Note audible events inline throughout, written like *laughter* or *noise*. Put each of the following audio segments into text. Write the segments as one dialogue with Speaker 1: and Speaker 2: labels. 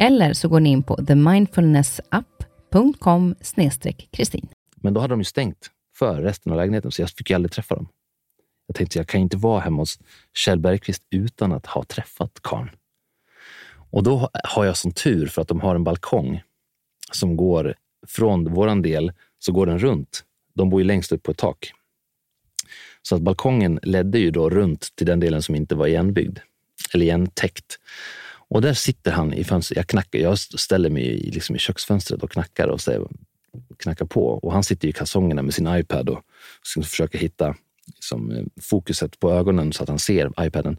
Speaker 1: Eller så går ni in på themindfulnessapp.com kristin.
Speaker 2: Men då hade de ju stängt för resten av lägenheten, så jag fick ju aldrig träffa dem. Jag tänkte, jag kan inte vara hemma hos Kjell Bergqvist utan att ha träffat karln. Och då har jag sån tur för att de har en balkong som går från våran del, så går den runt. De bor ju längst upp på ett tak. Så att balkongen ledde ju då runt till den delen som inte var igenbyggd eller igentäckt. Och där sitter han i fönstret. Jag, knackar, jag ställer mig i, liksom i köksfönstret och knackar och säger, knackar på. Och han sitter i kalsongerna med sin iPad och försöker hitta liksom, fokuset på ögonen så att han ser iPaden.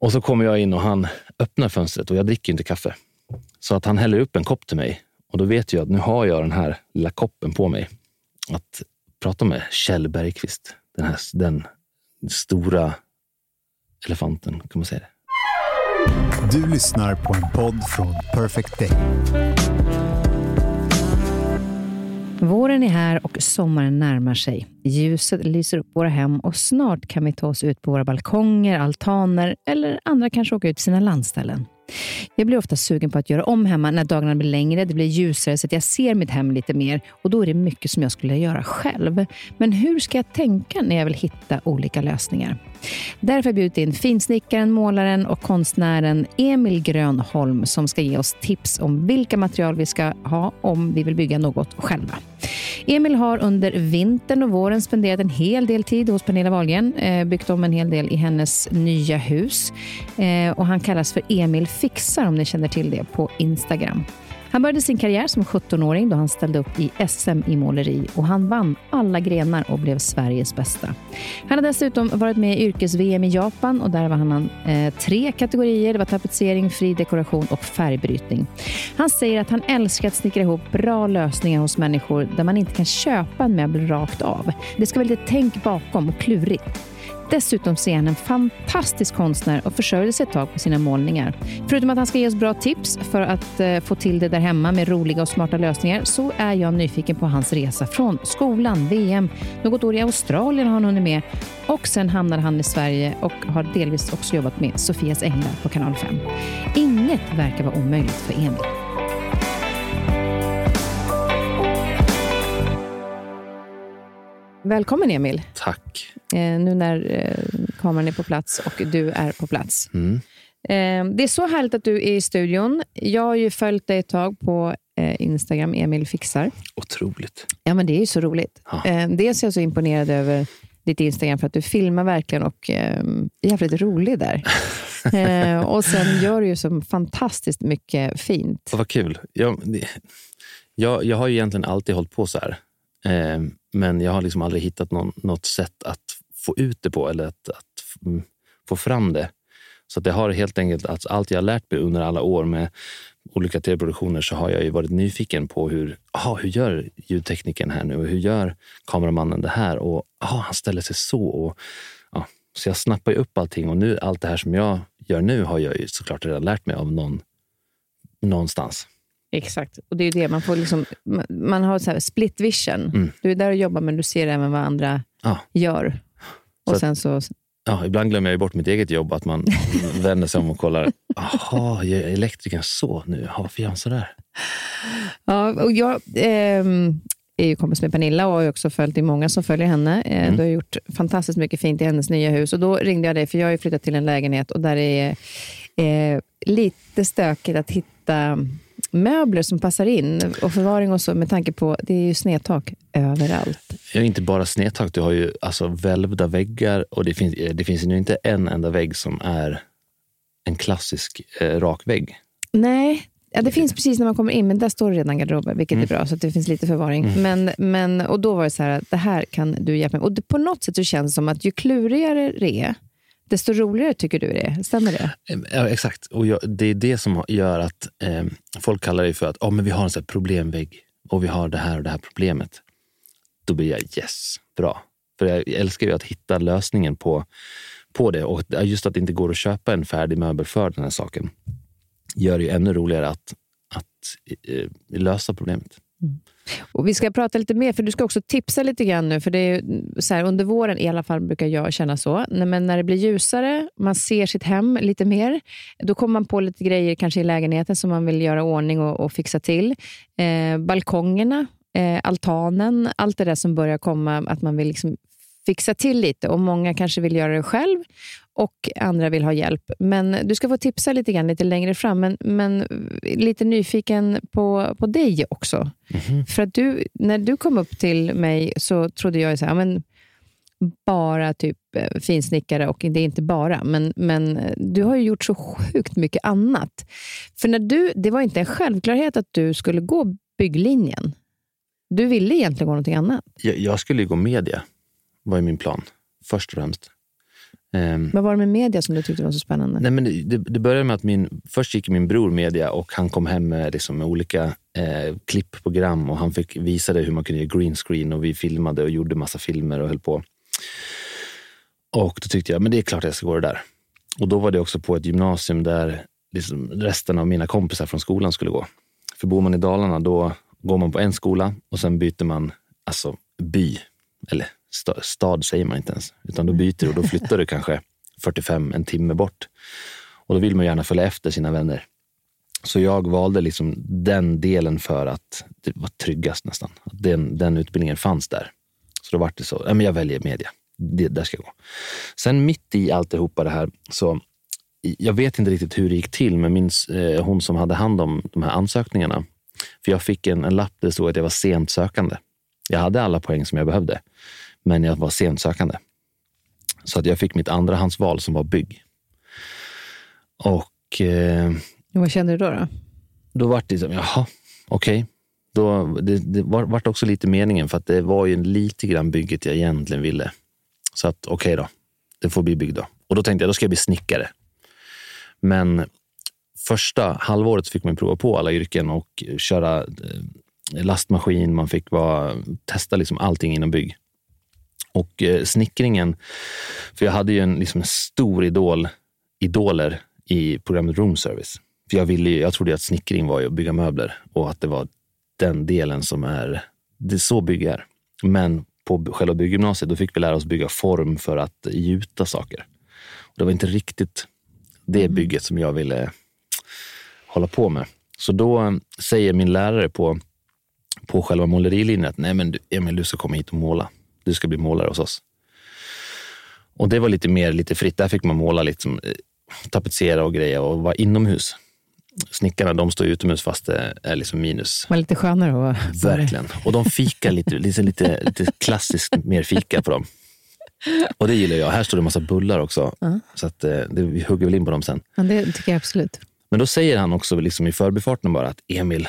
Speaker 2: Och så kommer jag in och han öppnar fönstret och jag dricker inte kaffe. Så att han häller upp en kopp till mig och då vet jag att nu har jag den här lilla koppen på mig. Att prata med Kjell Bergqvist, den, här, den stora elefanten, kan man säga det?
Speaker 3: Du lyssnar på en podd från Perfect Day.
Speaker 1: Våren är här och sommaren närmar sig. Ljuset lyser upp våra hem och snart kan vi ta oss ut på våra balkonger, altaner eller andra kanske åka ut till sina landställen. Jag blir ofta sugen på att göra om hemma när dagarna blir längre, det blir ljusare så att jag ser mitt hem lite mer och då är det mycket som jag skulle göra själv. Men hur ska jag tänka när jag vill hitta olika lösningar? Därför har jag bjudit in finsnickaren, målaren och konstnären Emil Grönholm som ska ge oss tips om vilka material vi ska ha om vi vill bygga något själva. Emil har under vintern och våren spenderat en hel del tid hos Pernilla Wahlgren, eh, byggt om en hel del i hennes nya hus. Eh, och han kallas för Emil Fixar om ni känner till det på Instagram. Han började sin karriär som 17-åring då han ställde upp i SM i måleri och han vann alla grenar och blev Sveriges bästa. Han har dessutom varit med i yrkes-VM i Japan och där vann han eh, tre kategorier. Det var tapetsering, fri dekoration och färgbrytning. Han säger att han älskar att snickra ihop bra lösningar hos människor där man inte kan köpa en möbel rakt av. Det ska vara lite tänk bakom och klurigt. Dessutom är han en fantastisk konstnär och försörjde sig ett tag på sina målningar. Förutom att han ska ge oss bra tips för att eh, få till det där hemma med roliga och smarta lösningar så är jag nyfiken på hans resa från skolan, VM, något år i Australien har han hunnit med och sen hamnade han i Sverige och har delvis också jobbat med Sofias änglar på kanal 5. Inget verkar vara omöjligt för Emil. Välkommen Emil.
Speaker 2: Tack.
Speaker 1: Eh, nu när eh, kameran är på plats och du är på plats.
Speaker 2: Mm.
Speaker 1: Eh, det är så härligt att du är i studion. Jag har ju följt dig ett tag på eh, Instagram, Emil Fixar.
Speaker 2: Otroligt.
Speaker 1: Ja, men det är ju så roligt.
Speaker 2: Ja.
Speaker 1: Eh, dels är jag så imponerad över ditt Instagram för att du filmar verkligen och eh, är jävligt rolig där. *laughs* och sen gör du ju så fantastiskt mycket fint.
Speaker 2: Vad kul. Jag, jag, jag har ju egentligen alltid hållit på så här. Eh, men jag har liksom aldrig hittat någon, något sätt att få ut det på eller att, att mm, få fram det. Så det har helt enkelt, alltså allt jag har lärt mig under alla år med olika tv-produktioner så har jag ju varit nyfiken på hur, aha, hur gör ljudtekniken här nu och hur gör kameramannen det här? Och aha, han ställer sig så. Och, ja, så jag snappar ju upp allting och nu, allt det här som jag gör nu har jag ju såklart redan lärt mig av någon någonstans.
Speaker 1: Exakt. Och det är det, man får liksom, man har så här split vision.
Speaker 2: Mm.
Speaker 1: Du är där och jobbar, men du ser även vad andra
Speaker 2: Ja.
Speaker 1: gör. Och
Speaker 2: Så
Speaker 1: sen så,
Speaker 2: Ja, ibland glömmer jag bort mitt eget jobb, att man *laughs* vänder sig om och kollar. Jaha, gör elektrikern så nu? Varför gör han sådär?
Speaker 1: ja, och jag, ehm, är ju kompis med Pernilla och har också följt, det är många som följer henne. Eh,
Speaker 2: Mm.
Speaker 1: Du har gjort fantastiskt mycket fint i hennes nya hus. Och Då ringde jag dig, för jag har flyttat till en lägenhet och där är eh, lite stökigt att hitta möbler som passar in och förvaring och så med tanke på det är ju snedtak överallt.
Speaker 2: Är inte bara snedtak, du har ju alltså välvda väggar och det finns, det finns ju inte en enda vägg som är en klassisk eh, rak vägg.
Speaker 1: Nej, ja, det finns precis när man kommer in, men där står det redan garderober, vilket är bra, så att det finns lite förvaring. Men, men, och då var det så här, att det här kan du hjälpa mig. Och det, på något sätt så känns det som att ju klurigare det är, desto roligare tycker du det är. Stämmer det?
Speaker 2: Ja, exakt. Och jag, det är det som gör att eh, folk kallar det för att oh, men vi har en sån problemvägg och vi har det här och det här problemet. Då blir jag yes, bra. För jag älskar ju att hitta lösningen på, på det. Och just att det inte går att köpa en färdig möbel för den här saken gör det ju ännu roligare att, att eh, lösa problemet.
Speaker 1: Och vi ska prata lite mer, för du ska också tipsa lite grann nu. För det är så här, under våren, i alla fall brukar jag känna så, men när det blir ljusare, man ser sitt hem lite mer, då kommer man på lite grejer kanske i lägenheten som man vill göra i ordning och, och fixa till. Eh, balkongerna, eh, altanen, allt det där som börjar komma, att man vill liksom fixa till lite. Och Många kanske vill göra det själv och andra vill ha hjälp. Men du ska få tipsa lite grann lite längre fram, men, men lite nyfiken på, på dig också. För att du, när du kom upp till mig så trodde jag så här, men bara typ eh, finsnickare och det är inte bara, men, men eh, du har ju gjort så sjukt mycket annat. För när du, det var inte en självklarhet att du skulle gå bygglinjen. Du ville egentligen gå någonting annat.
Speaker 2: Jag, jag skulle ju gå media, var ju min plan. Först och främst. Ehm,
Speaker 1: Vad var det med media som du tyckte var så spännande?
Speaker 2: Nej, men det, det började med att min, först gick min bror media och han kom hem med, liksom, med olika eh, klippprogram och han fick visade hur man kunde göra green screen och vi filmade och gjorde massa filmer och höll på. Och då tyckte jag, men det är klart jag ska gå det där. Och då var det också på ett gymnasium där liksom resten av mina kompisar från skolan skulle gå. För bor man i Dalarna, då går man på en skola och sen byter man alltså by. Eller sta, stad säger man inte ens, utan då byter du och då flyttar du kanske 45, en timme bort. Och då vill man gärna följa efter sina vänner. Så jag valde liksom den delen för att det var tryggast nästan. Att den, den utbildningen fanns där. Så då var det så, ja, men jag väljer media. Det, där ska jag gå. Sen mitt i alltihopa det här, så jag vet inte riktigt hur det gick till, men min, eh, hon som hade hand om de här ansökningarna, för jag fick en, en lapp där det stod att jag var sent sökande. Jag hade alla poäng som jag behövde, men jag var sent sökande. Så att jag fick mitt andrahandsval som var bygg. Och eh,
Speaker 1: Vad kände du då? då?
Speaker 2: då vart det som, jaha, okej. Då, det, det var, vart också lite meningen, för att det var ju lite grann bygget jag egentligen ville. Så att okej då, det får bli bygg då. Och då tänkte jag, då ska jag bli snickare. Men första halvåret fick man prova på alla yrken och köra eh, lastmaskin. Man fick vara, testa liksom allting inom bygg. Och eh, snickringen, för jag hade ju en, liksom en stor idol, idoler i programmet Room Service. För jag, ville, jag trodde att snickring var att bygga möbler och att det var den delen som är, det är så bygg är. Men på själva bygggymnasiet då fick vi lära oss bygga form för att gjuta saker. Och det var inte riktigt det bygget som jag ville hålla på med. Så då eh, säger min lärare på, på själva målerilinjen att nej men du, Emil, du ska komma hit och måla. Du ska bli målare hos oss. Och det var lite mer lite fritt. Där fick man måla lite som eh, tapetsera och grejer och vara inomhus. Snickarna de står utomhus fast det är liksom minus.
Speaker 1: Var lite skönare att
Speaker 2: Verkligen. Och de fikar lite, lite, lite, lite klassiskt mer fika på dem. Och det gillar jag. Här står det en massa bullar också. Så att, eh, det, vi hugger väl in på dem sen.
Speaker 1: Ja, det tycker jag absolut.
Speaker 2: Men då säger han också liksom i förbifarten bara att Emil,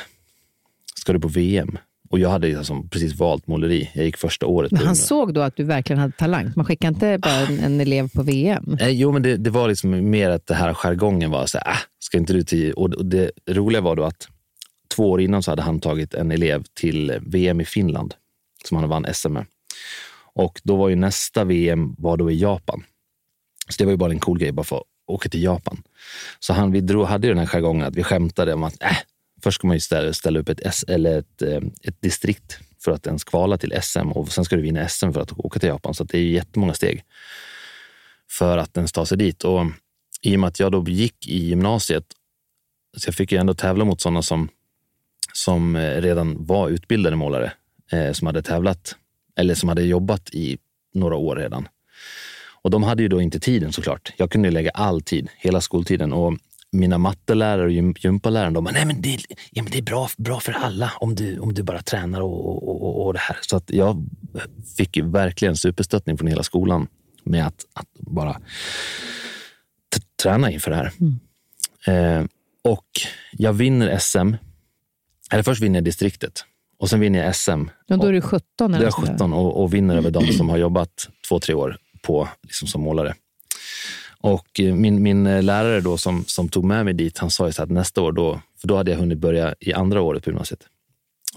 Speaker 2: ska du på VM? Och jag hade liksom precis valt måleri. Jag gick första året.
Speaker 1: Men han såg då att du verkligen hade talang. Man skickar inte bara en, en elev på VM.
Speaker 2: Nej, jo, men det, det var liksom mer att det här jargongen var så här, äh, ska inte du till... Och det roliga var då att två år innan så hade han tagit en elev till VM i Finland som han vann SM med. Och då var ju nästa VM var då i Japan. Så det var ju bara en cool grej bara för att åka till Japan. Så han, vi drog, hade ju den här jargongen att vi skämtade om att äh, först ska man ju ställa, ställa upp ett, S, eller ett, eh, ett distrikt för att ens kvala till SM och sen ska du vinna SM för att åka till Japan. Så att det är jättemånga steg för att ens ta sig dit. Och i och med att jag då gick i gymnasiet, så jag fick ju ändå tävla mot sådana som, som eh, redan var utbildade målare. eh, som hade tävlat, eller som hade jobbat i några år redan. Och de hade ju då inte tiden såklart. Jag kunde lägga all tid, hela skoltiden. Och mina mattelärare och gym, gympalärare, de bara, nej men det, ja, men det är bra, bra för alla om du, om du bara tränar och, och, och, och det här. Så att jag fick verkligen superstöttning från hela skolan med att, att bara träna inför det här. Mm. Eh, och jag vinner SM. Eller först vinner jag distriktet och sen vinner jag SM.
Speaker 1: Ja, då är du 17? Eller
Speaker 2: då är 17 och, och vinner över de som har jobbat två, tre år på, liksom som målare. Och eh, min, min eh, lärare då som, som tog med mig dit, han sa ju så att nästa år, då, för då hade jag hunnit börja i andra året på gymnasiet.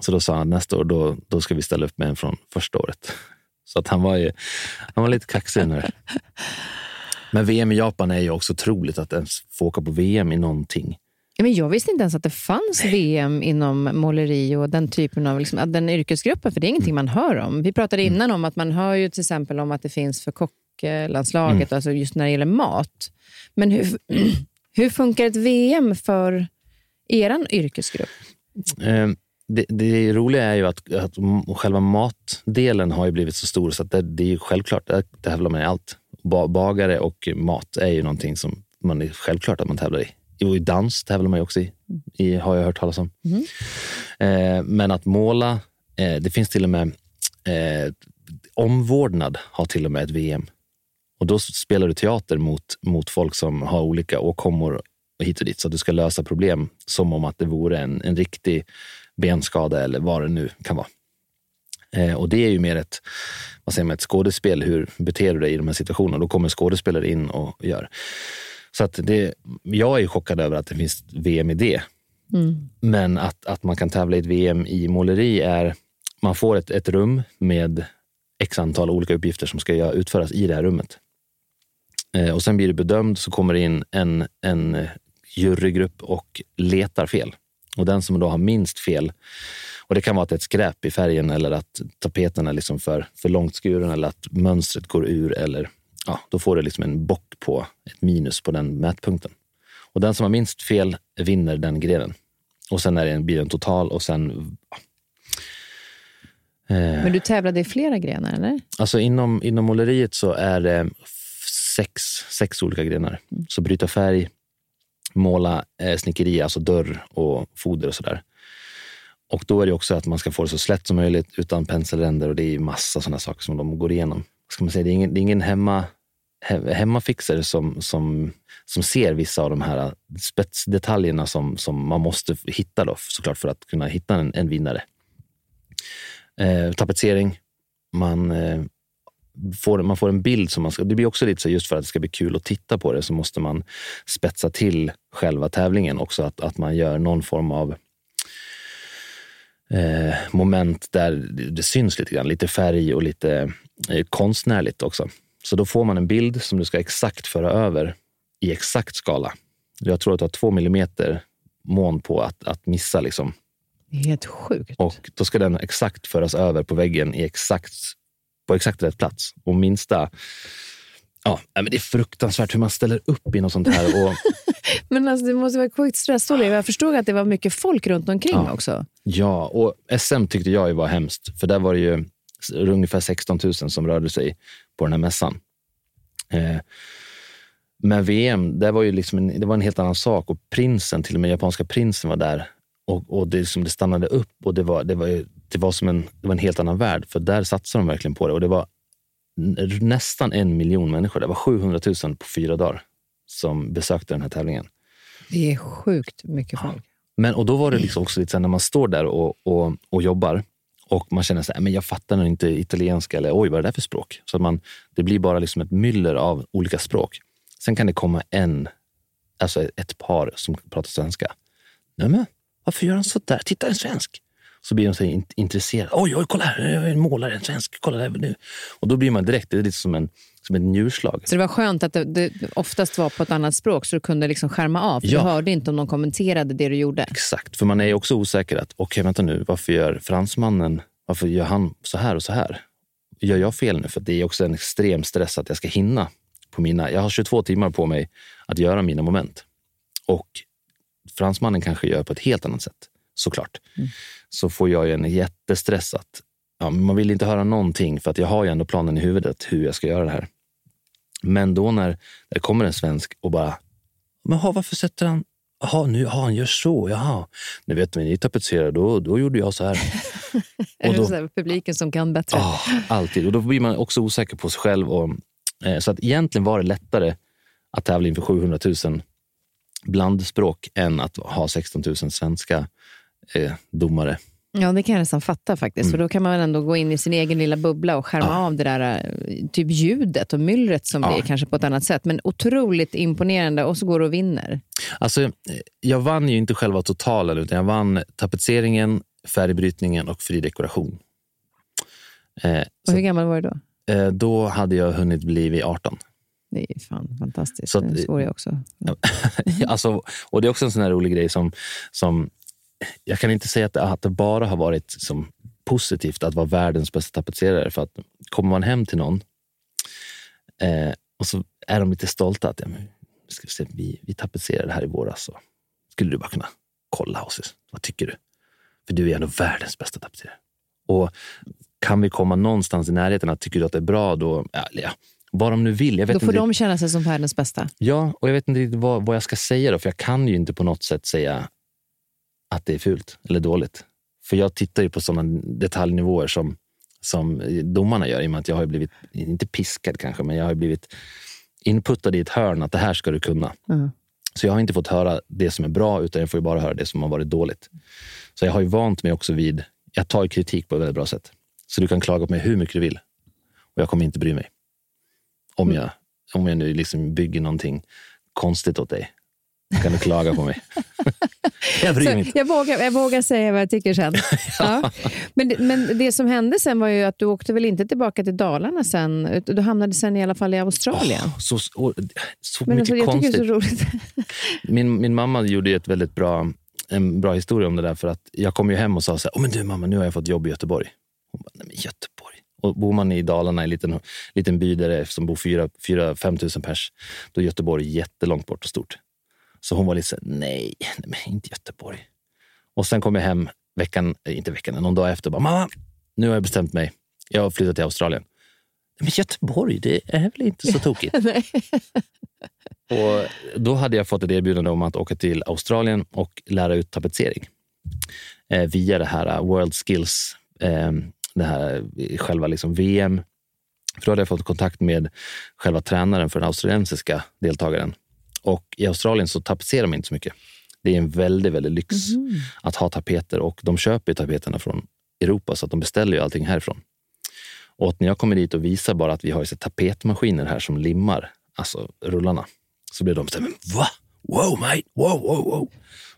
Speaker 2: Så då sa han att nästa år, då, då ska vi ställa upp med en från första året. *laughs* Så att han var ju han var lite kaxig. När. *laughs* Men VM i Japan är ju också otroligt att ens få åka på VM i någonting.
Speaker 1: Men jag visste inte ens att det fanns VM inom måleri och den typen av liksom, den yrkesgruppen, för det är ingenting mm. man hör om. Vi pratade mm. innan om att man hör ju till exempel om att det finns för kocklandslaget, mm. alltså just när det gäller mat. Men hur, *clears throat* hur funkar ett VM för er yrkesgrupp?
Speaker 2: Eh, det, det roliga är ju att, att själva matdelen har blivit så stor så att det, det är självklart, det tävlar man i allt. Bagare och mat är ju någonting som man är självklart att man tävlar i. I dans tävlar man ju också i, i har jag hört talas om. Mm. Eh, men att måla, eh, det finns till och med eh, omvårdnad har till och med ett VM. Och då spelar du teater mot, mot folk som har olika åkommor hit och dit. Så att du ska lösa problem som om att det vore en, en riktig benskada eller vad det nu kan vara. Eh, och det är ju mer ett, vad säger man, ett skådespel. Hur beter du dig i de här situationerna? Då kommer skådespelare in och gör. Så att det, jag är chockad över att det finns VM i det. Mm. Men att, att man kan tävla i ett VM i måleri är, man får ett, ett rum med x antal olika uppgifter som ska utföras i det här rummet. Eh, och sen blir du bedömd, så kommer det in en, en jurygrupp och letar fel. Och den som då har minst fel, och det kan vara att det är ett skräp i färgen eller att tapeten är liksom för, för långt skuren eller att mönstret går ur eller ja, då får du liksom en bock på ett minus på den mätpunkten. Och den som har minst fel vinner den grenen. Och sen är det en, blir det en total och sen... Ja.
Speaker 1: Men du tävlade i flera grenar, eller?
Speaker 2: Alltså inom, inom måleriet så är det sex, sex olika grenar. Så bryta färg, måla eh, snickeri, alltså dörr och foder och sådär. Och då är det också att man ska få det så slätt som möjligt utan penselränder och det är massa sådana saker som de går igenom. Ska man säga, det är ingen, det är ingen hemma, hemmafixare som, som, som ser vissa av de här eh, spetsdetaljerna som, som man måste hitta då, såklart för att kunna hitta en, en vinnare. Eh, tapetsering. Man, eh, får, man får en bild som man ska... Det blir också lite så just för att det ska bli kul att titta på det så måste man spetsa till själva tävlingen också. Att, att man gör någon form av eh, moment där det syns lite grann. Lite färg och lite eh, konstnärligt också. Så då får man en bild som du ska exakt föra över i exakt skala. Jag tror att du har två millimeter mån på att, att missa. Liksom.
Speaker 1: Det är helt sjukt.
Speaker 2: Och då ska den exakt föras över på väggen i exakt, på exakt rätt plats. Och minsta... Ja, men det är fruktansvärt hur man ställer upp i något sånt här. Och... *laughs*
Speaker 1: men alltså, det måste vara sjukt stressigt. Jag förstod att det var mycket folk runt omkring
Speaker 2: ja.
Speaker 1: också.
Speaker 2: Ja, och SM tyckte jag var hemskt. För där var det ju ungefär 16 000 som rörde sig på den här mässan. Eh, men VM, det var ju liksom en, det var en helt annan sak och prinsen, till och med japanska prinsen var där och, och det, liksom, det stannade upp och det var, det var, det var som en, det var en helt annan värld. För där satsade de verkligen på det och det var nästan en miljon människor. Det var 700 000 på fyra dagar som besökte den här tävlingen.
Speaker 1: Det är sjukt mycket folk.
Speaker 2: Men, och då var det liksom också lite så när man står där och, och, och jobbar och man känner att jag fattar nog inte italienska eller oj, vad är det där för språk? Så man, det blir bara liksom ett myller av olika språk. Sen kan det komma en, alltså ett par som pratar svenska. Nej, men varför gör han så där? Titta, en svensk! Så blir de så intresserade. Oj, oj, kolla här, jag är en målare, en svensk. Kolla där nu. Och då blir man direkt, det är lite som en som ett njurslag.
Speaker 1: Så det var skönt att det, det oftast var på ett annat språk så du kunde liksom skärma av? För ja. Du hörde inte om de kommenterade det du gjorde?
Speaker 2: Exakt, för man är också osäker. att Okej, okay, vänta nu, varför gör fransmannen varför gör han så här och så här? Gör jag fel nu? För det är också en extrem stress att jag ska hinna. på mina... Jag har 22 timmar på mig att göra mina moment. Och fransmannen kanske gör på ett helt annat sätt, såklart. Mm. Så får jag en jättestress att ja, man vill inte höra någonting för att jag har ju ändå planen i huvudet hur jag ska göra det här. Men då när det kommer en svensk och bara, men ha, varför sätter han Jaha, nu, aha, han gör så. Jaha. Ni vet, när ni tapetserar, då, då gjorde jag så här. *laughs*
Speaker 1: och då, är det publiken som kan bättre?
Speaker 2: Oh, alltid. Och då blir man också osäker på sig själv. Och, eh, så att egentligen var det lättare att tävla inför 700 000 blandspråk än att ha 16 000 svenska eh, domare.
Speaker 1: Ja, det kan jag nästan fatta faktiskt. Mm. För då kan man ändå gå in i sin egen lilla bubbla och skärma ja. av det där eh, typ ljudet och myllret som ja. blir kanske på ett annat sätt. Men otroligt imponerande och så går du och vinner.
Speaker 2: Alltså, eh, jag vann ju inte själva totalen, utan jag vann tapetseringen, färgbrytningen och fri dekoration.
Speaker 1: Eh, och hur gammal var du då?
Speaker 2: Eh, då hade jag hunnit bli 18.
Speaker 1: Det är fan fantastiskt. Så, det svor jag också. *laughs*
Speaker 2: alltså, och det är också en sån här rolig grej som, som jag kan inte säga att det, att det bara har varit som positivt att vara världens bästa tapetserare. För att kommer man hem till någon eh, och så är de lite stolta att ja, men, ska se, vi, vi tapetserade här i våras. Så skulle du bara kunna kolla hos oss. Vad tycker du? För du är ändå världens bästa tapetserare. Och kan vi komma någonstans i närheten att tycker du att det är bra, då, ja, vad de nu vill. Jag vet
Speaker 1: då får
Speaker 2: inte,
Speaker 1: de känna sig som världens bästa.
Speaker 2: Ja, och jag vet inte riktigt vad, vad jag ska säga då, för jag kan ju inte på något sätt säga att det är fult eller dåligt. För jag tittar ju på sådana detaljnivåer som, som domarna gör, i och med att jag har blivit, inte piskad kanske, men jag har blivit inputtad i ett hörn att det här ska du kunna. Mm. Så jag har inte fått höra det som är bra, utan jag får bara höra det som har varit dåligt. Så jag har ju vant mig också vid, jag tar kritik på ett väldigt bra sätt. Så du kan klaga på mig hur mycket du vill och jag kommer inte bry mig. Om mm. jag, om jag nu liksom bygger någonting konstigt åt dig kan du klaga på mig. *laughs*
Speaker 1: jag bryr mig inte. Jag vågar, jag vågar säga vad jag tycker sen. *laughs* ja. men, men det som hände sen var ju att du åkte väl inte tillbaka till Dalarna sen? Du hamnade sen i alla fall i Australien. Oh,
Speaker 2: så så, så men mycket alltså, jag konstigt. Tycker det är så roligt. *laughs* min, min mamma gjorde ett väldigt bra, en bra historia om det där. För att jag kom ju hem och sa så här, oh, men du mamma, nu har jag fått jobb i Göteborg. Hon bara, nej men Göteborg. Och bor man i Dalarna, i en liten, liten by där det som bor 4-5 000 pers, då är Göteborg jättelångt bort och stort. Så hon var lite så nej, nej inte Göteborg. Och sen kom jag hem veckan, eh, inte veckan, någon dag efter. Bara, Mamma, nu har jag bestämt mig. Jag har flyttat till Australien. Men Göteborg, det är väl inte så tokigt? *laughs* och då hade jag fått ett erbjudande om att åka till Australien och lära ut tapetsering eh, via det här eh, World Skills, eh, det här eh, själva liksom VM. För då hade jag fått kontakt med själva tränaren för den australiensiska deltagaren och i Australien så tapetserar man inte så mycket. Det är en väldigt, väldigt lyx mm. att ha tapeter och de köper tapeterna från Europa så att de beställer ju allting härifrån. Och när jag kommer dit och visar bara att vi har så tapetmaskiner här som limmar, alltså rullarna, så blir de så här, va? Wow, mate! Wow, wow, wow!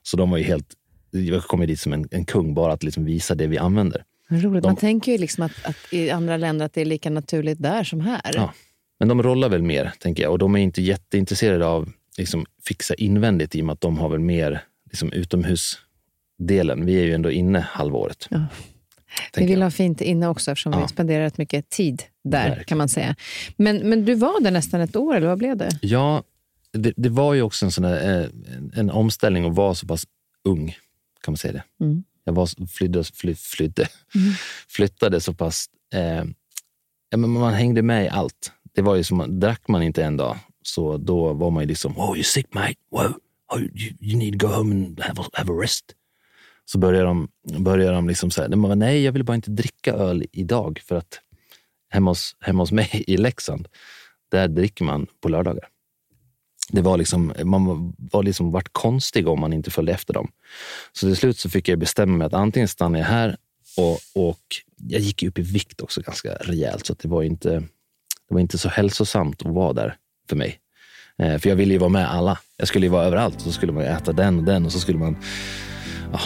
Speaker 2: Så de var ju helt, jag kommer dit som en, en kung bara att liksom visa det vi använder.
Speaker 1: Roligt. De, Man tänker ju liksom att, att, i andra länder att det är lika naturligt där som här. Ja,
Speaker 2: men de rollar väl mer, tänker jag. Och de är inte jätteintresserade av liksom fixa invändigt i och med att de har väl mer liksom utomhusdelen. Vi är ju ändå inne halvåret. Ja.
Speaker 1: Vi vill jag. ha fint inne också eftersom ja. vi spenderar rätt mycket tid där Verkligen. kan man säga. Men, men du var där nästan ett år, eller vad blev det?
Speaker 2: Ja, det, det var ju också en, sån där, eh, en omställning att vara så pass ung, kan man säga det. Mm. Jag var, flydde, fly, flydde, mm. *laughs* flyttade så pass... Eh, ja, men man hängde med i allt. Det var ju som, drack man inte en dag så då var man ju liksom, oh you're sick mate, wow, oh, you, you need to go home and have a, have a rest. Så börjar de, börjar de liksom säga, nej jag vill bara inte dricka öl idag för att hemma hos, hemma hos mig i Leksand, där dricker man på lördagar. Det var liksom, man var liksom vart konstig om man inte följde efter dem. Så till slut så fick jag bestämma mig att antingen stannar jag här och, och jag gick upp i vikt också ganska rejält, så det var inte, det var inte så hälsosamt att vara där för mig. Eh, för jag ville ju vara med alla. Jag skulle ju vara överallt. Så skulle man äta den och den och så skulle man... Ja.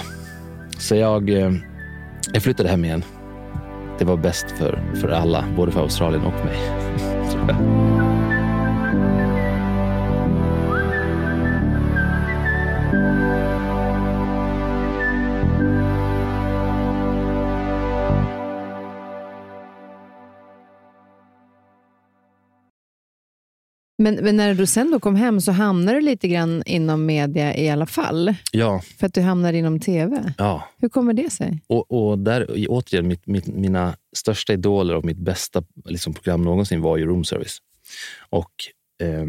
Speaker 2: Så jag, eh, jag flyttade hem igen. Det var bäst för, för alla, både för Australien och mig. *laughs*
Speaker 1: Men, men när du sen då kom hem så hamnade du lite grann inom media i alla fall?
Speaker 2: Ja,
Speaker 1: För att du hamnade inom tv?
Speaker 2: ja.
Speaker 1: Hur kommer det sig?
Speaker 2: Och, och där, återigen, mitt, mitt, mina största idoler och mitt bästa liksom, program någonsin var ju Room Service. Och eh,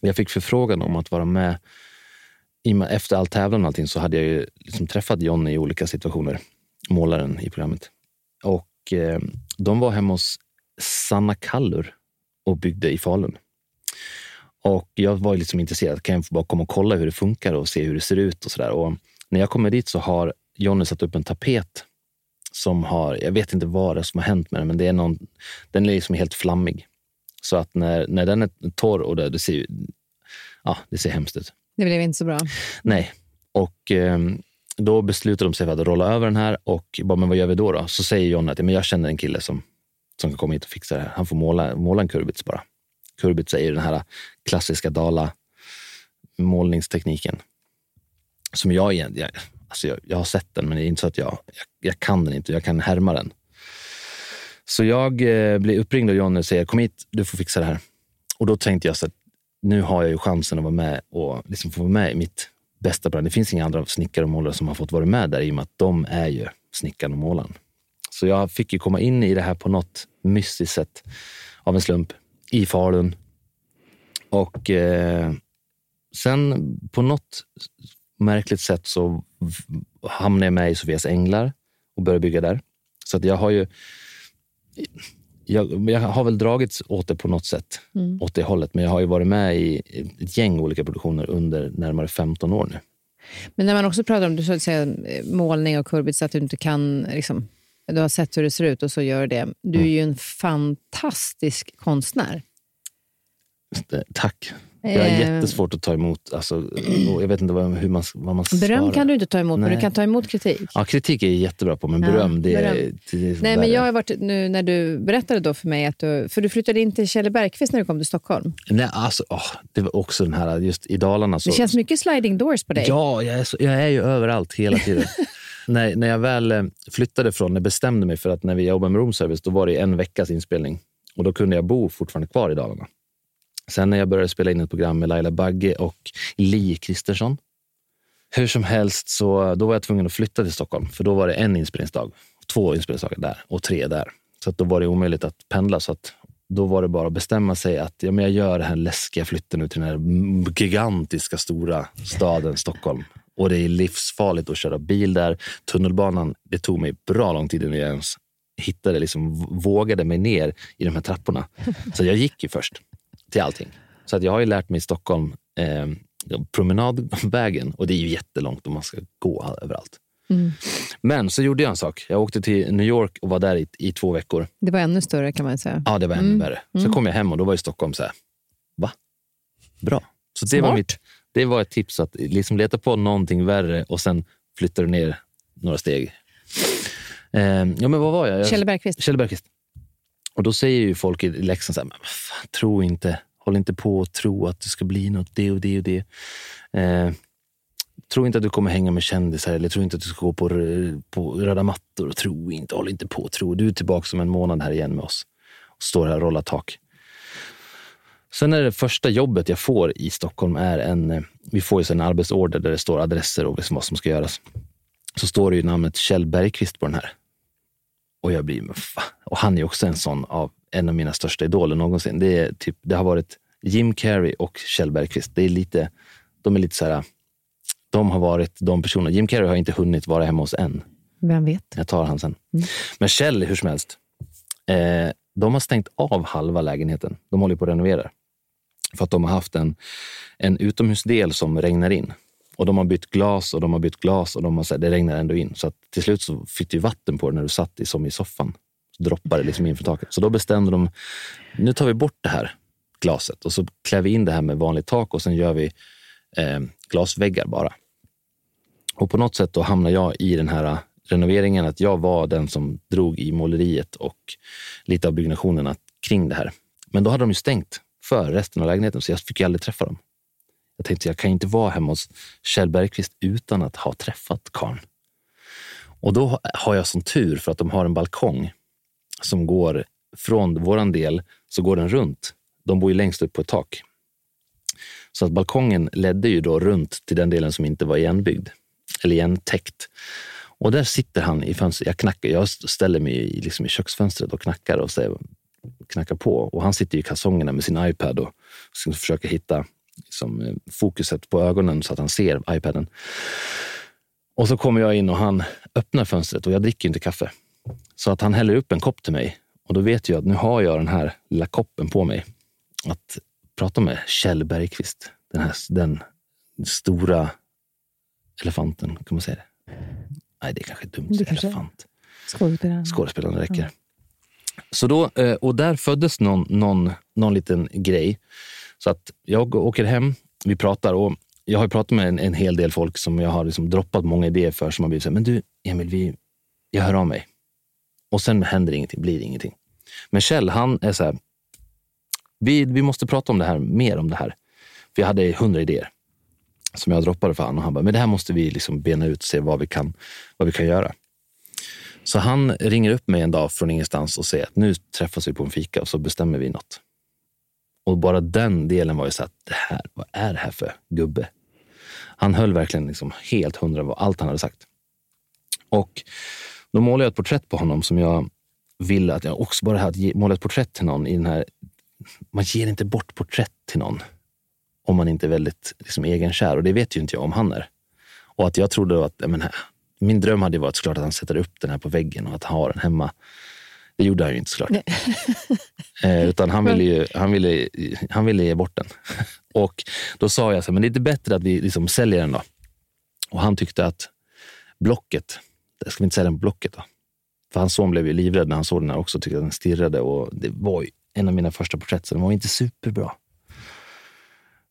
Speaker 2: jag fick förfrågan om att vara med. Efter all tävlan och allting så hade jag ju liksom träffat Johnny i olika situationer, målaren i programmet. Och eh, de var hemma hos Sanna Kallur och byggde i Falun. Och jag var liksom intresserad. Kan jag bara komma och kolla hur det funkar och se hur det ser ut och sådär. Och när jag kommer dit så har Johnny satt upp en tapet som har, jag vet inte vad det är som har hänt med den, men det är någon, den är liksom helt flammig. Så att när, när den är torr och det, det ser ja, det ser hemskt ut.
Speaker 1: Det blev inte så bra.
Speaker 2: Nej. Och eh, då beslutar de sig för att rolla över den här och bara, men vad gör vi då? då? Så säger John att men jag känner en kille som, som kan komma hit och fixa det här. Han får måla, måla en kurbits bara. Kurbits är ju den här klassiska Dala målningstekniken. Som jag, jag, alltså jag, jag har sett den, men det är inte så att jag, jag, jag kan den inte. Jag kan härma den. Så jag eh, blir uppringd av Johnny och säger kom hit, du får fixa det här. Och då tänkte jag så att nu har jag ju chansen att vara med och liksom få vara med i mitt bästa brand. Det finns inga andra snickare och målare som har fått vara med där i och med att de är ju snickaren och målaren. Så jag fick ju komma in i det här på något mystiskt sätt av en slump i Falun. Och eh, sen på något märkligt sätt så hamnade jag med i Sofias Änglar och började bygga där. Så att jag har ju jag, jag har väl dragits åt det på något sätt, åt det hållet. Men jag har ju varit med i ett gäng olika produktioner under närmare 15 år nu.
Speaker 1: Men när man också pratar om du så att säga, målning och kurbits, att du inte kan... Liksom, du har sett hur det ser ut och så gör det. Du är ju en fantastisk konstnär.
Speaker 2: Eh, Tack. Jag har
Speaker 1: Eh.
Speaker 2: jättesvårt att ta emot. Alltså, jag vet inte vad, hur man, vad man
Speaker 1: Beröm
Speaker 2: svarar.
Speaker 1: kan du inte ta emot, men
Speaker 2: Nej.
Speaker 1: du kan ta emot kritik.
Speaker 2: Ja, kritik är jag jättebra på, men
Speaker 1: Ja,
Speaker 2: beröm, det, är-
Speaker 1: beröm.
Speaker 2: det är
Speaker 1: Nej, men jag har varit, nu när du berättade då för mig att du, för du flyttade in till Kjell Bergqvist när du kom till Stockholm.
Speaker 2: Nej, alltså, åh, det var också den här, just i Dalarna. Så,
Speaker 1: Det känns mycket sliding doors på dig.
Speaker 2: Ja, jag är, så, jag är ju överallt hela tiden. *laughs* när, när jag väl eh, flyttade från, när jag bestämde mig för att när vi jobbade med roomservice, då var det en veckas inspelning. Och då kunde jag bo fortfarande kvar i Dalarna. Sen när jag började spela in ett program med Laila Bagge och Li Kristersson. Hur som helst, så då var jag tvungen att flytta till Stockholm. För då var det en inspelningsdag, två inspelningsdagar där och tre där. Så att då var det omöjligt att pendla. Så att då var det bara att bestämma sig att ja, men jag gör den här läskiga flytten ut till den här gigantiska stora staden Stockholm. Och det är livsfarligt att köra bil där. Tunnelbanan, det tog mig bra lång tid innan jag ens hittade, liksom vågade mig ner i de här trapporna. Så jag gick ju först till allting. Så att jag har ju lärt mig i Stockholm eh, promenadvägen och det är ju jättelångt om man ska gå överallt.
Speaker 1: Mm.
Speaker 2: Men så gjorde jag en sak. Jag åkte till New York och var där i, i två veckor.
Speaker 1: Det var ännu större kan man säga.
Speaker 2: Ja, det var ännu
Speaker 1: Mm.
Speaker 2: värre. Så kom jag hem och då var ju Stockholm så här, va? Bra. Så det var,
Speaker 1: Smart.
Speaker 2: mitt, det var ett tips, att liksom leta på någonting värre och sen flyttar du ner några steg. Eh, ja, men vad var jag? jag
Speaker 1: Kjell Bergqvist.
Speaker 2: Kjell Bergqvist. Och då säger ju folk i Leksand så här, fan, tro inte, håll inte på och tro att det ska bli något det och det och det. Eh, tro inte att du kommer hänga med kändisar eller tro inte att du ska gå på, på röda mattor. Och tro inte, håll inte på, tro. Du är tillbaka om en månad här igen med oss och står här och rollar tak. Sen är det första jobbet jag får i Stockholm är en, eh, vi får ju en arbetsorder där det står adresser och liksom vad som ska göras. Så står det ju namnet Kjell Bergqvist på den här. Och jag blir. Och han är också en sån av en av mina största idoler någonsin. Det, är typ, det har varit Jim Carrey och Kjell Bergqvist. Det är lite, de är lite så här, de har varit de personerna. Jim Carrey har inte hunnit vara hemma hos än.
Speaker 1: Vem vet?
Speaker 2: Jag tar han sen. Men Kjell, hur som helst. Eh, de har stängt av halva lägenheten. De håller på att renovera. För att de har haft en, en utomhusdel som regnar in. Och de har bytt glas och de har bytt glas och de har, så här, det regnar ändå in. Så att till slut så fick du vatten på det när du satt i, som i soffan. Så droppade det liksom in från taket. Så då bestämde de, nu tar vi bort det här glaset och så klär vi in det här med vanligt tak och sen gör vi eh, glasväggar bara. Och på något sätt då hamnar jag i den här eh, renoveringen, att jag var den som drog i måleriet och lite av byggnationerna kring det här. Men då hade de ju stängt för resten av lägenheten, så jag fick ju aldrig träffa dem. Jag tänkte, jag kan inte vara hemma hos Kjell Bergqvist utan att ha träffat karln. Och då har jag som tur för att de har en balkong som går från våran del, så går den runt de bor ju längst upp på ett tak. Så att balkongen ledde ju då runt till den delen som inte var igenbyggd eller igentäckt. Och där sitter han i fönstret. Jag, knackar, jag ställer mig liksom i köksfönstret och knackar och säger, knackar på. Och han sitter i kalsongerna med sin iPad och försöker hitta liksom, eh, fokuset på ögonen så att han ser iPaden. Och så kommer jag in och han öppnar fönstret och jag dricker inte kaffe. Så att han häller upp en kopp till mig och då vet jag att nu har jag den här lilla koppen på mig. Att prata med Kjell Bergqvist, den, här, den stora elefanten, kan man säga det? Nej, det är kanske dumt elefant.
Speaker 1: Skådespelaren.
Speaker 2: Skådespelaren räcker. Så då, eh, och där föddes någon, någon, någon liten grej. Så att jag åker hem, vi pratar och jag har pratat med en, en hel del folk som jag har liksom droppat många idéer för som har blivit så här, men du Emil, vi, jag hör av mig. Och sen händer ingenting, blir ingenting. Men Kjell, han är så här, vi, vi måste prata om det här, mer om det här. För jag hade hundra idéer som jag droppade för honom. Och han bara, men det här måste vi liksom bena ut och se vad vi kan, vad vi kan göra. Så han ringer upp mig en dag från ingenstans och säger att nu träffas vi på en fika och så bestämmer vi något. Och bara den delen var ju så att, det här, vad är det här för gubbe? Han höll verkligen liksom helt hundra på allt han hade sagt. Och då målade jag ett porträtt på honom som jag ville att jag också bara hade målat porträtt till någon i den här. Man ger inte bort porträtt till någon om man inte är väldigt liksom, egenkär och det vet ju inte jag om han är. Och att jag trodde att, men, min dröm hade varit såklart att han sätter upp den här på väggen och att han har den hemma. Det gjorde han ju inte såklart. *laughs* eh, utan han ville, ju, han, ville, han ville ge bort den. *laughs* och då sa jag så men det är inte bättre att vi liksom säljer den då. Och han tyckte att Blocket, ska vi inte sälja den på Blocket då? För hans son blev ju livrädd när han såg den här också, tyckte att den stirrade och det var ju en av mina första porträtt, så den var inte superbra.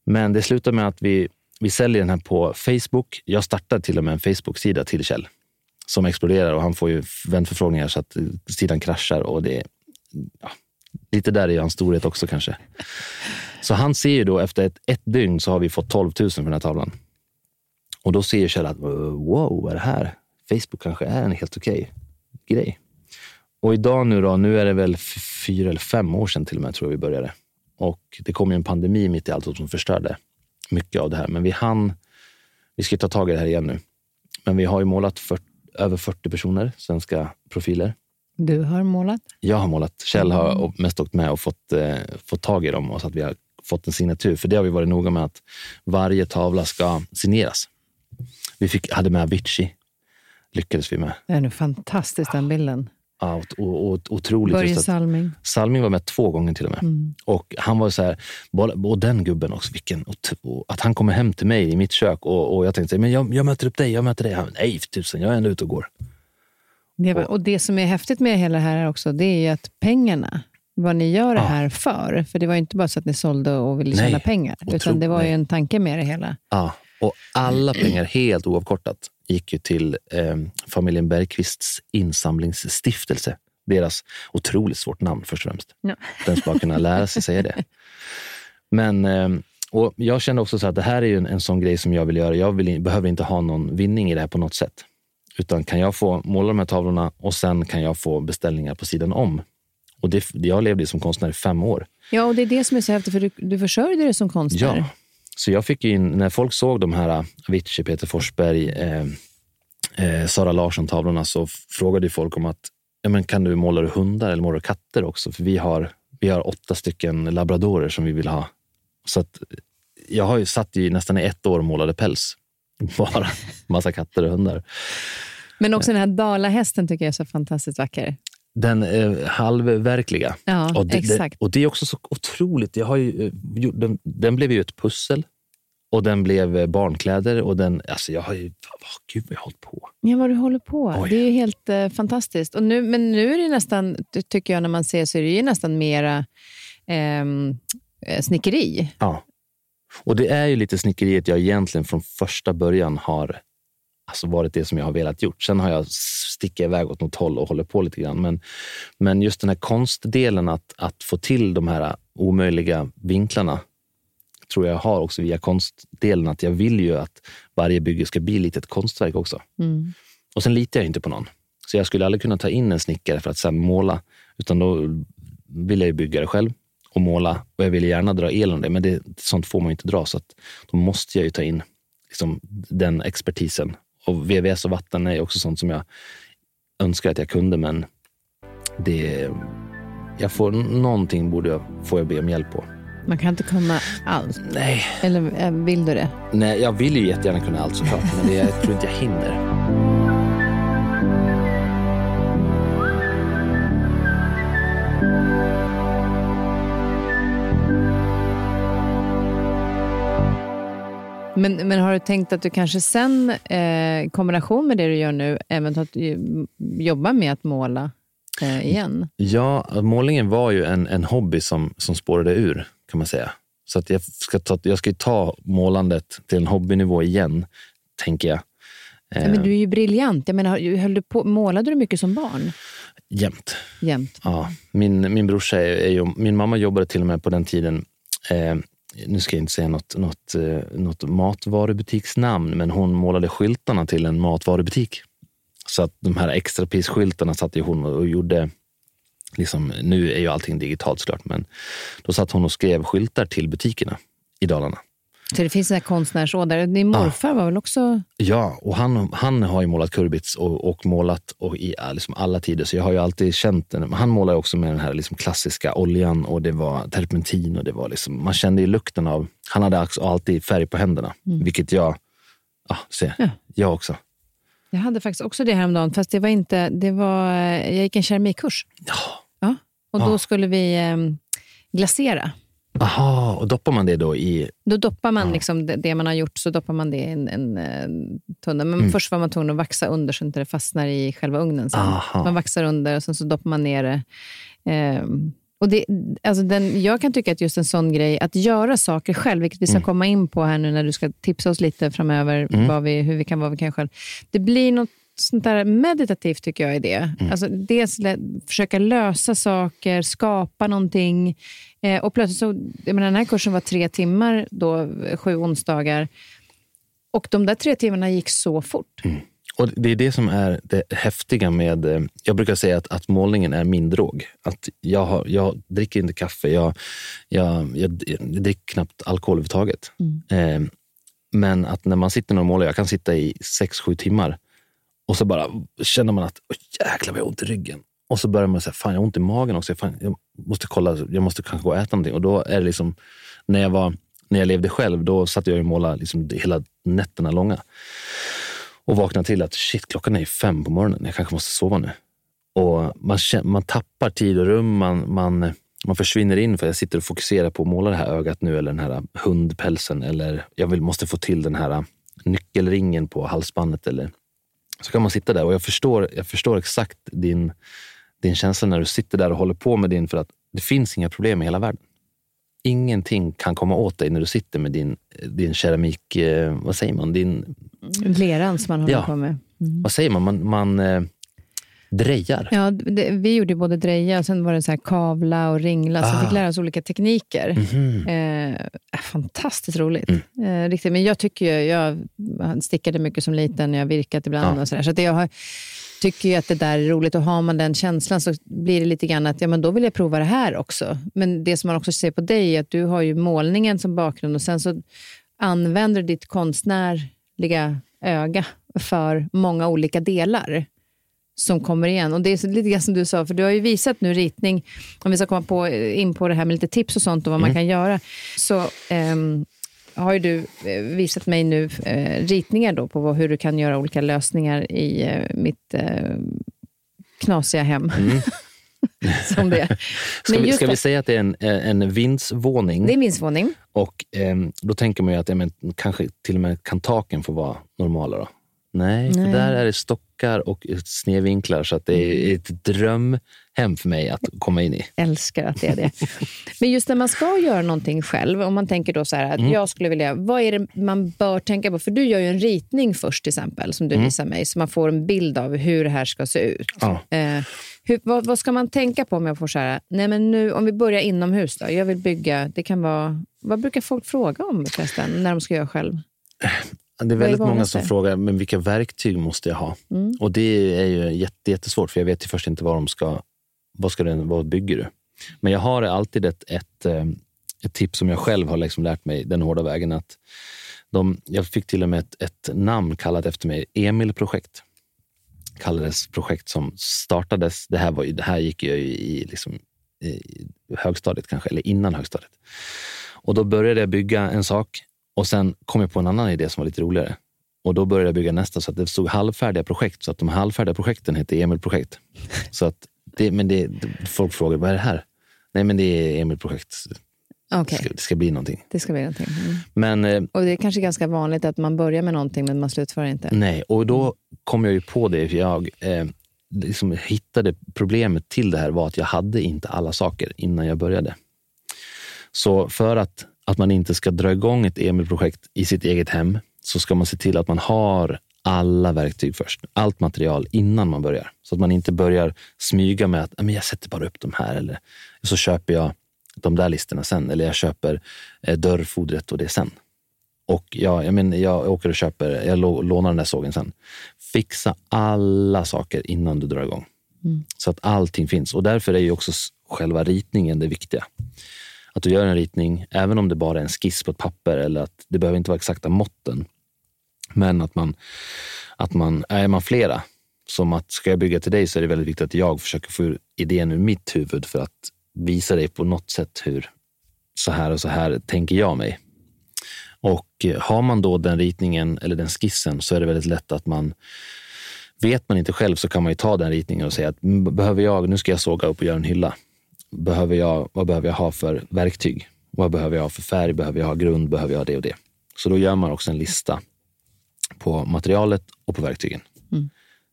Speaker 2: Men det slutade med att vi, vi säljer den här på Facebook. Jag startade till och med en Facebook-sida till Kjell som exploderar och han får ju vänförfrågningar så att sidan kraschar och det ja, lite där är hans storhet också kanske. Så han ser ju då efter ett, ett dygn så har vi fått 12 000 för den här tavlan. Och då ser Kjell att wow, vad är det här? Facebook kanske är en helt okej okay grej. Och idag nu då, nu är det väl fyra eller fem år sedan till och med tror jag vi började. Och det kom ju en pandemi mitt i allt som förstörde mycket av det här. Men vi hann, vi ska ta tag i det här igen nu. Men vi har ju målat för, över 40 personer, svenska profiler.
Speaker 1: Du har målat?
Speaker 2: Jag har målat. Kjell har mm. mest åkt med och fått, eh, fått tag i dem och så att vi har fått en signatur. För det har vi varit noga med att varje tavla ska signeras. Vi fick, hade med Avicii, lyckades vi med.
Speaker 1: Det är fantastiskt den bilden.
Speaker 2: Ja, och, och, otroligt.
Speaker 1: Börje Salming.
Speaker 2: Salming var med två gånger till och med. Mm. Och han var så här, och den gubben också, vilken, att han kommer hem till mig i mitt kök och, och jag tänkte, men jag, jag möter upp dig, jag möter dig. Han, Nej, för tusen, jag är ändå ute och går.
Speaker 1: Det var, och det som är häftigt med hela det här också, det är ju att pengarna, vad ni gör det ja. här för. För det var inte bara så att ni sålde och ville tjäna pengar, utan det var ju en tanke med det hela.
Speaker 2: Ja, och alla pengar helt oavkortat gick ju till eh, familjen Bergqvists insamlingsstiftelse. Deras otroligt svårt namn först och främst. Ja. *laughs* Den ska kunna lära sig säga det. Men eh, och jag kände också så att det här är en, en sån grej som jag vill göra. Jag vill, behöver inte ha någon vinning i det här på något sätt. Utan kan jag få måla de här tavlorna och sen kan jag få beställningar på sidan om. Och det, jag levde som konstnär i fem år.
Speaker 1: Ja, och det är det som är så häftigt, för du, du försörjde dig som konstnär.
Speaker 2: Ja, så jag fick in, när folk såg de här äh, Avicii, Peter Forsberg, eh, eh, Sara Larsson-tavlorna så frågade folk om att ja, men kan du måla hundar eller måla katter också? För vi har, vi har åtta stycken labradorer som vi vill ha. Så att, jag har ju satt i nästan ett år och målade päls. *laughs* Bara massa katter och hundar.
Speaker 1: Men också den här dalahästen tycker jag är så fantastiskt vacker.
Speaker 2: Den eh, halvverkliga.
Speaker 1: Ja,
Speaker 2: och det,
Speaker 1: exakt.
Speaker 2: Det, och det är också så otroligt. Jag har ju, eh, den, den blev ju ett pussel och den blev eh, barnkläder. Och den, alltså jag har ju, oh, gud vad jag har hållit på.
Speaker 1: Ja, vad du håller på. Oj. Det är ju helt eh, fantastiskt. Och nu, men nu är det nästan, tycker jag, när man ser så är det ju nästan mera ehm, eh, snickeri.
Speaker 2: Ja. Och det är ju lite snickeriet jag egentligen från första början har alltså varit det som jag har velat gjort. Sen har jag stickat iväg åt något håll och håller på lite grann. Men, men just den här konstdelen, att, att få till de här omöjliga vinklarna, tror jag har också via konstdelen. Att jag vill ju att varje bygge ska bli lite ett konstverk också. Mm. Och sen litar jag inte på någon. Så jag skulle aldrig kunna ta in en snickare för att sen måla, utan då vill jag bygga det själv. och måla och jag ville gärna dra el om det, men det, sånt får man inte dra så att då måste jag ju ta in liksom, den expertisen. Och VVS och vatten är också sånt som jag önskar att jag kunde, men det, jag får, någonting borde jag, får jag be om hjälp på.
Speaker 1: Man kan inte kunna allt.
Speaker 2: Nej,
Speaker 1: Eller eh, vill du det?
Speaker 2: nej, jag vill ju jättegärna kunna allt såklart, men det, jag tror inte jag hinner.
Speaker 1: Men, men har du tänkt att du kanske sen, eh, kombination med det du gör nu, eventuellt eh, jobba med att måla eh, igen?
Speaker 2: Ja, målningen var ju en, en hobby som, som spårade ur, kan man säga. Så att jag ska, ta, jag ska ju ta målandet till en hobbynivå igen, tänker jag.
Speaker 1: Ja, men du är ju briljant. Jag menar, höll du på, målade du mycket som barn?
Speaker 2: Jämt.
Speaker 1: Jämt.
Speaker 2: Ja, min, min brorsa är, är ju, min mamma jobbade till och med på den tiden, eh, nu ska jag inte säga något, något, eh, något matvarubutiksnamn, men hon målade skyltarna till en matvarubutik. Så att de här extraprisskyltarna satt hon och, och gjorde, liksom, nu är ju allting digitalt såklart, men då satt hon och skrev skyltar till butikerna i Dalarna.
Speaker 1: Så det finns en konstnärsådra. Din morfar var väl också...
Speaker 2: Ja, och han, han har ju målat kurbits och, och målat och i ja, liksom alla tider, så jag har ju alltid känt den. Han målade också med den här liksom klassiska oljan och det var terpentin och det var liksom, man kände ju lukten av, han hade alltid färg på händerna, vilket jag, ja, se,
Speaker 1: Ja.
Speaker 2: jag också.
Speaker 1: Jag hade faktiskt också det häromdagen, fast det var inte... Det var, jag gick en keramikkurs.
Speaker 2: Ja.
Speaker 1: Ja. Och då
Speaker 2: Ja.
Speaker 1: skulle vi eh, glasera.
Speaker 2: Aha, och doppar man det då i,
Speaker 1: Då doppar man
Speaker 2: Ja.
Speaker 1: liksom det, det man har gjort så doppar man det i en, en, eh, tunna. Men
Speaker 2: Mm.
Speaker 1: först var man tvungen att vaxa under så inte det fastnar i själva ugnen. Sen.
Speaker 2: Aha.
Speaker 1: Man vaxar under och sen så doppar man ner det. Ehm, och det, alltså den, jag kan tycka att just en sån grej, att göra saker själv, vilket vi ska
Speaker 2: Mm.
Speaker 1: komma in på här nu när du ska tipsa oss lite framöver,
Speaker 2: Mm.
Speaker 1: vi, hur vi kan vara vi kan själv. Det blir något sånt där meditativt tycker jag i det.
Speaker 2: Mm.
Speaker 1: Alltså, dels försöka lösa saker, skapa någonting. Eh, och plötsligt så, jag menar, den här kursen var tre timmar, då, sju onsdagar. Och de där tre timmarna gick så fort.
Speaker 2: Och det är det som är det häftiga med... eh, Jag brukar säga att, att målningen är min drog. Att jag, har, jag dricker inte kaffe, jag, jag, jag, jag dricker knappt alkohol överhuvudtaget. Eh, men att när man sitter och målar, jag kan sitta i sex sju timmar och så bara känner man att jäklar vad jag har ont i ryggen. Och så börjar man säga, fan jag har ont i magen också. Fan, jag måste kolla, jag måste kanske gå och äta någonting. Och då är det liksom, när jag, var, när jag levde själv, då satt jag och målade liksom hela nätterna långa och vaknade till att shit, klockan är fem på morgonen. Jag kanske måste sova nu. Och man, känner, man tappar tid och rum. Man, man, man försvinner in för jag sitter och fokuserar på att måla det här ögat nu eller den här hundpälsen eller jag vill, måste få till den här nyckelringen på halsbandet. Eller, så kan man sitta där och jag förstår, jag förstår exakt din, din känsla när du sitter där och håller på med din, för att det finns inga problem i hela världen. Ingenting kan komma åt dig när du sitter med din, din keramik, eh, vad säger man, din
Speaker 1: Leran som man håller
Speaker 2: Ja.
Speaker 1: på med.
Speaker 2: vad säger man? Man, man eh, drejar.
Speaker 1: Ja, det, vi gjorde både dreja och sen var det så här kavla och ringla. Så vi
Speaker 2: Ah.
Speaker 1: fick lära oss olika tekniker.
Speaker 2: Mhm.
Speaker 1: Eh, fantastiskt roligt.
Speaker 2: Mm.
Speaker 1: Eh, riktigt. Men jag tycker ju, jag stickade mycket som liten, jag har virkat ibland
Speaker 2: Ja.
Speaker 1: och sådär. Så att jag har, tycker ju att det där är roligt och har man den känslan så blir det lite grann att ja, men då vill jag prova det här också. Men det som man också ser på dig är att du har ju målningen som bakgrund och sen så använder du ditt konstnärliga öga för många olika delar som kommer igen. Och Det är lite grann som du sa, för du har ju visat nu ritning, om vi ska komma på, in på det här med lite tips och sånt och vad man kan göra, så ehm, har ju du eh, visat mig nu eh, ritningar då på vad, hur du kan göra olika lösningar i eh, mitt eh, knasiga hem. *laughs* som det är.
Speaker 2: Ska,
Speaker 1: Men
Speaker 2: vi, ska vi säga att det är en, en vindsvåning?
Speaker 1: Det är min våning.
Speaker 2: Och ehm, då tänker man ju att ja, men, kanske till och med kan taken få vara normala. Då. Nej,
Speaker 1: Nej.
Speaker 2: där är det stockar och snedvinklar så att det är ett drömhem för mig att komma in i.
Speaker 1: älskar att det är det. Men just när man ska göra någonting själv, om man tänker då så här att
Speaker 2: Mm.
Speaker 1: jag skulle vilja, vad är det man bör tänka på? För du gör ju en ritning först till exempel, som du
Speaker 2: Mm.
Speaker 1: visar mig, så man får en bild av hur det här ska se ut.
Speaker 2: Ja.
Speaker 1: Eh, hur, vad, vad ska man tänka på om jag får så här, nej men nu, om vi börjar inomhus då, jag vill bygga, det kan vara, vad brukar folk fråga om förresten, när de ska göra själv?
Speaker 2: Det är väldigt många som frågar, men vilka verktyg måste jag ha?
Speaker 1: Mm.
Speaker 2: Och det är ju jätte, jättesvårt, för jag vet ju först inte vad de ska, vad, ska den, vad bygger du? Men jag har alltid ett, ett, eh, ett tips som jag själv har liksom lärt mig den hårda vägen. att de, Jag fick till och med ett, ett namn kallat efter mig, Emil-projekt. Kallades projekt som startades, det här, var, det här gick jag i, liksom, i högstadiet kanske, eller innan högstadiet. Och då började jag bygga en sak och sen kom jag på en annan idé som var lite roligare. Och då började jag bygga nästa så att det stod halvfärdiga projekt. Så att de halvfärdiga projekten hette Emil-projekt. *laughs* Så att det, men det, folk frågar, vad är det här? Nej, men det är Emil-projekt.
Speaker 1: Okay.
Speaker 2: Det, ska, det ska bli någonting.
Speaker 1: Det ska bli någonting. Mm.
Speaker 2: Men, eh,
Speaker 1: och det är kanske ganska vanligt att man börjar med någonting men man slutför inte.
Speaker 2: Nej, och då kom jag ju på det. För jag eh, liksom hittade problemet till det här var att jag hade inte alla saker innan jag började. Så för att, att man inte ska dra igång ett Emil-projekt i sitt eget hem så ska man se till att man har alla verktyg först, allt material innan man börjar. Så att man inte börjar smyga med att jag sätter bara upp de här eller så köper jag de där listorna sen eller jag köper eh, dörrfodret och det sen. Och jag, jag, men, jag åker och köper, jag lånar den där sågen sen. Fixa alla saker innan du drar igång. Mm. Så att allting finns. Och därför är ju också själva ritningen det viktiga. Att du gör en ritning, även om det bara är en skiss på ett papper eller att det behöver inte vara exakta måtten. Men att man, att man, är man flera, som att ska jag bygga till dig så är det väldigt viktigt att jag försöker få idén ur mitt huvud för att visa dig på något sätt hur så här och så här tänker jag mig. Och eh, har man då den ritningen eller den skissen så är det väldigt lätt att man Vet man inte själv så kan man ju ta den ritningen och säga att behöver jag, nu ska jag såga upp och göra en hylla. Behöver jag, vad behöver jag ha för verktyg? Vad behöver jag ha för färg? Behöver jag ha grund? Behöver jag ha det och det? Så då gör man också en lista på materialet och på verktygen.
Speaker 1: Mm.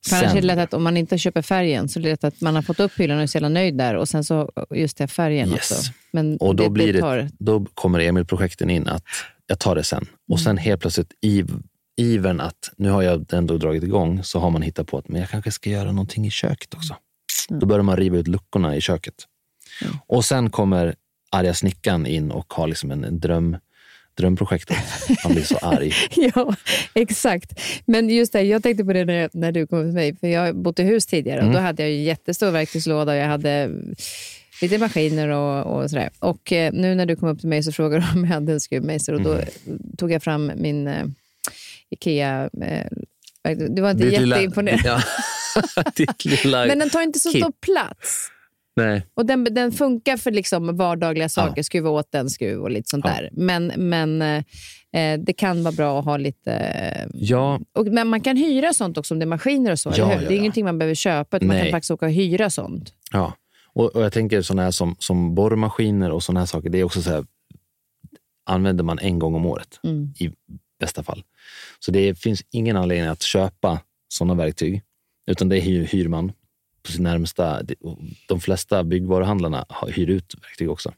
Speaker 1: För annars är det lätt att om man inte köper färgen så är det lätt att man har fått upp hyllan och är så jävla nöjd där och sen så just det, färgen
Speaker 2: yes.
Speaker 1: också.
Speaker 2: Men och då, det, blir det, tar... då kommer Emil-projekten in att jag tar det sen. Och mm. sen helt plötsligt i ivern att nu har jag ändå dragit igång så har man hittat på att men jag kanske ska göra någonting i köket också. Mm. Då börjar man riva ut luckorna i köket. Mm. Och sen kommer arga snickaren in och har liksom en, en dröm drömprojektet. Han blir så arg. *laughs*
Speaker 1: ja, exakt. Men just det, jag tänkte på det när, när du kom till mig. För Jag bott i hus tidigare och mm. då hade jag en jättestor verktygslåda. Jag hade lite maskiner och, och sådär. Och eh, nu när du kom upp till mig så frågade du om jag hade en skruvmejsel och då mm. tog jag fram min eh, Ikea... Eh, du var inte jätteimponerad. Ja. *laughs* *laughs* Men den tar inte så stor plats.
Speaker 2: Nej.
Speaker 1: Och den, den funkar för liksom vardagliga saker, ja. skruva åt en skruv och lite sånt ja. där. Men, men eh, det kan vara bra att ha lite...
Speaker 2: Ja.
Speaker 1: Och, men man kan hyra sånt också om det är maskiner och så, ja? Det är ingenting man behöver köpa, utan man kan faktiskt åka och hyra sånt.
Speaker 2: Ja, och, och jag tänker sådana här som, som borrmaskiner och sådana här saker, det är också så här, använder man en gång om året mm. i bästa fall. Så det finns ingen anledning att köpa sådana verktyg, utan det hyr, hyr man på sin närmsta. De flesta byggvaruhandlarna hyr ut verktyg också.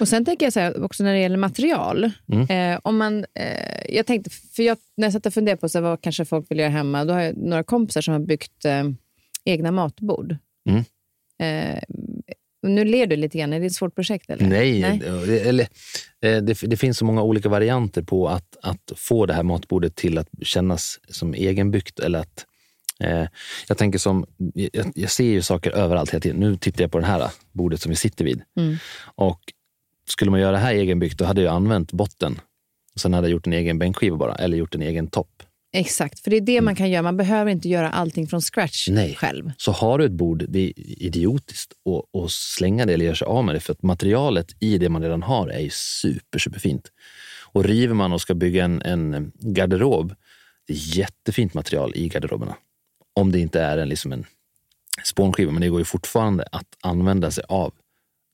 Speaker 1: Och Sen tänker jag så här, också när det gäller material. Mm. Eh, om man, eh, jag tänkte, för jag, när jag satt och funderade på så vad kanske folk vill göra hemma, då har jag några kompisar som har byggt eh, egna matbord. Mm. Eh, nu ler du lite grann. Är det ett svårt projekt? Eller?
Speaker 2: Nej, Nej. Eller, eh, det, det, finns så många olika varianter på att, att få det här matbordet till att kännas som egenbyggt eller att Eh, jag tänker som, jag, jag, ser ju saker överallt hela tiden. Nu tittar jag på det här bordet som vi sitter vid. Mm. Och skulle man göra det här egenbyggt, då hade jag använt botten. Och sen hade jag gjort en egen bänkskiva bara, eller gjort en egen topp.
Speaker 1: Exakt, för det är det mm. man kan göra. Man behöver inte göra allting från scratch
Speaker 2: Nej.
Speaker 1: själv.
Speaker 2: Så har du ett bord, det är idiotiskt att, att slänga det eller göra sig av med det. För att materialet i det man redan har är super, superfint. Och river man och ska bygga en, en garderob, det är jättefint material i garderoberna. Om det inte är en, liksom en spånskiva, men det går ju fortfarande att använda sig av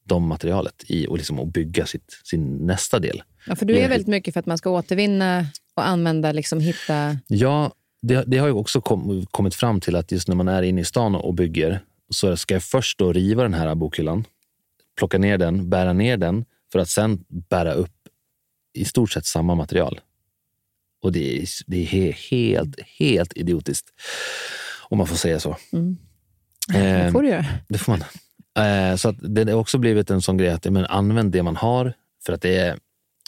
Speaker 2: de materialet i och liksom att bygga sitt, sin nästa del.
Speaker 1: Ja, för du är väldigt mycket för att man ska återvinna och använda, liksom hitta...
Speaker 2: Ja, det, det har ju också kom, kommit fram till att just när man är inne i stan och bygger så ska jag först då riva den här bokhyllan, plocka ner den, bära ner den för att sen bära upp i stort sett samma material. Och det är, det är helt, helt idiotiskt. Om man får säga så. Mm.
Speaker 1: Det får du göra.
Speaker 2: Det får man. Eh, så att det har också blivit en sån grej att men, använd det man har. För att det är,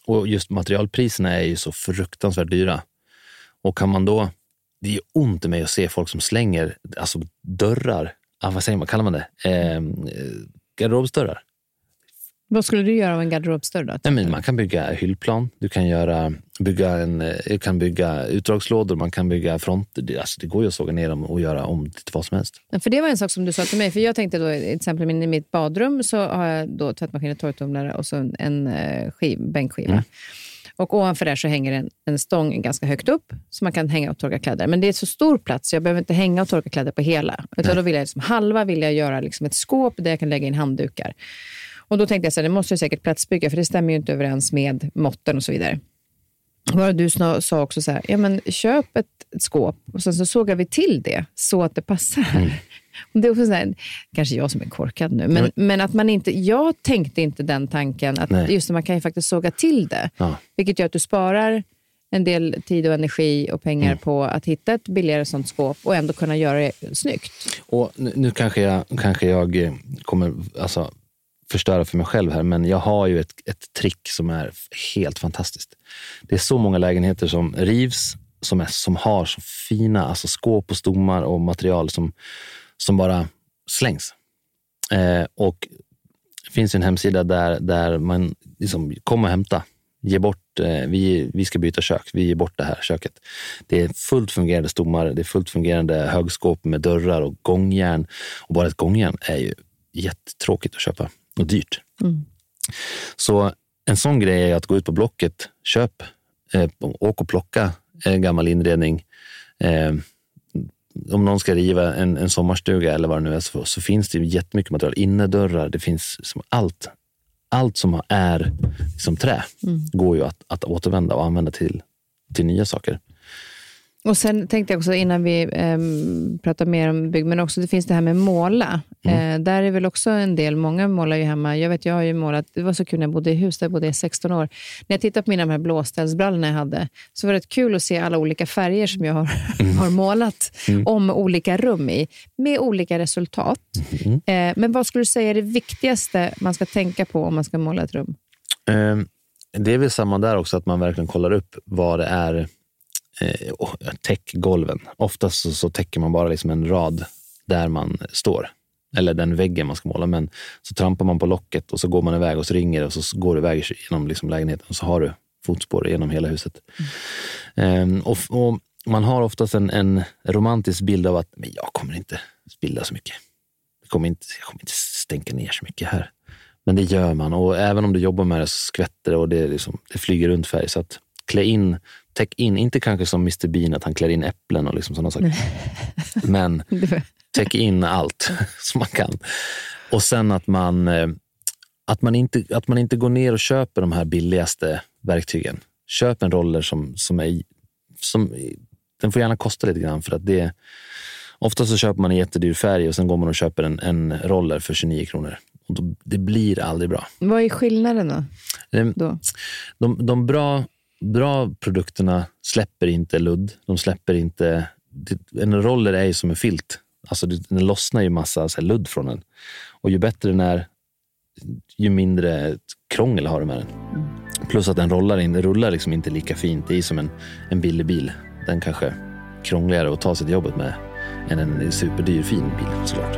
Speaker 2: och just materialpriserna är ju så fruktansvärt dyra. Och kan man då, det är ont i mig att se folk som slänger alltså dörrar, ah, vad säger man, kallar man det? Eh, garderobsdörrar.
Speaker 1: Vad skulle du göra av en garderobsdörr då?
Speaker 2: Nej, men man kan bygga hyllplan, du kan, göra, bygga, en, eh, du kan bygga utdragslådor, man kan bygga fronter. Det, alltså, det går ju att såga ner dem och göra om till vad som helst.
Speaker 1: För Det var en sak som du sa till mig. För Jag tänkte då, till exempel i mitt badrum så har jag då tvättmaskin torktumlare och så en, en eh, skiv, bänkskiva.
Speaker 2: Mm.
Speaker 1: Och ovanför där så hänger en, en stång ganska högt upp så man kan hänga och torka kläder. Men det är så stor plats så jag behöver inte hänga och torka kläder på hela. Utan då vill jag liksom, halva vill jag göra liksom ett skåp där jag kan lägga in handdukar. Och då tänkte jag så här, det måste jag säkert platsbygga för det stämmer ju inte överens med måtten och så vidare. Bara du sa också så här, ja men köp ett, skåp och sen så sågar vi till det så att det passar. Och *laughs* det är också så här, kanske jag som är korkad nu, men, men att man inte, jag tänkte inte den tanken att
Speaker 2: Nej.
Speaker 1: just man kan ju faktiskt såga till det.
Speaker 2: Ja.
Speaker 1: Vilket gör att du sparar en del tid och energi och pengar
Speaker 2: Mm.
Speaker 1: på att hitta ett billigare sånt skåp och ändå kunna göra det snyggt.
Speaker 2: Och nu, nu kanske jag, kanske jag eh, kommer alltså, förstöra för mig själv här, men jag har ju ett, ett trick som är helt fantastiskt. Det är så många lägenheter som rivs, som, är, som har så fina alltså skåp och stommar och material som, som bara slängs. Eh, och det finns en hemsida där, där man liksom kommer och hämta. Ge bort, eh, vi, vi ska byta kök, vi ger bort det här köket. Det är fullt fungerande stommar, det är fullt fungerande högskåp med dörrar och gångjärn. Och bara ett gångjärn är ju jättetråkigt att köpa och dyrt. Så en sån grej är att gå ut på Blocket, köp, eh, åk och plocka en gammal inredning. Eh, om någon ska riva en, en sommarstuga eller vad det nu är så, så finns det jättemycket material. Innerdörrar, det finns som allt. Allt som är som trä går ju att, att återvända och använda till, till nya saker.
Speaker 1: Och Sen tänkte jag också innan vi um, pratar mer om bygg, men också det finns det här med måla. Eh, där är väl också en del, många målar ju hemma. Jag vet, jag har ju målat, det var så kul när jag bodde i hus, där jag bodde i 16 år. När jag tittade på mina här blåställsbrallorna jag hade, så var det kul att se alla olika färger som jag har, *laughs* har målat om olika rum i, med olika resultat. Eh, men vad skulle du säga är det viktigaste man ska tänka på om man ska måla ett rum?
Speaker 2: Eh, det är väl samma där också, att man verkligen kollar upp vad det är. Eh, täck golven. Oftast så, så täcker man bara liksom en rad där man står. Eller den väggen man ska måla. Men så trampar man på locket och så går man iväg och så ringer det och så går du iväg genom liksom lägenheten och så har du fotspår genom hela huset. Eh, och, och man har oftast en, en romantisk bild av att men jag kommer inte spilla så mycket. Jag kommer inte, jag kommer inte stänka ner så mycket här. Men det gör man och även om du jobbar med det så skvätter det och det, liksom, det flyger runt färg. Så att klä in, täck in, inte kanske som Mr Bean att han klär in äpplen och liksom sådana saker. Men *laughs* täck in allt *laughs* som man kan. Och sen att man, eh, att, man inte, att man inte går ner och köper de här billigaste verktygen. Köp en roller som, som är... Som, den får gärna kosta lite grann för att det Ofta så köper man en jättedyr färg och sen går man och köper en, en roller för 29 kronor. Och då, det blir aldrig bra.
Speaker 1: Vad är skillnaden då?
Speaker 2: Det,
Speaker 1: då?
Speaker 2: de de bra, bra produkterna släpper inte ludd. De släpper inte... En roller är ju som en filt. Alltså det- den lossnar ju massa så här, ludd från den. Och ju bättre den är, ju mindre krångel har du med den. Plus att den rullar, in, rullar liksom inte lika fint. Det är som en, en billig bil. Den kanske är krångligare att ta sig till jobbet med än en superdyr fin bil såklart.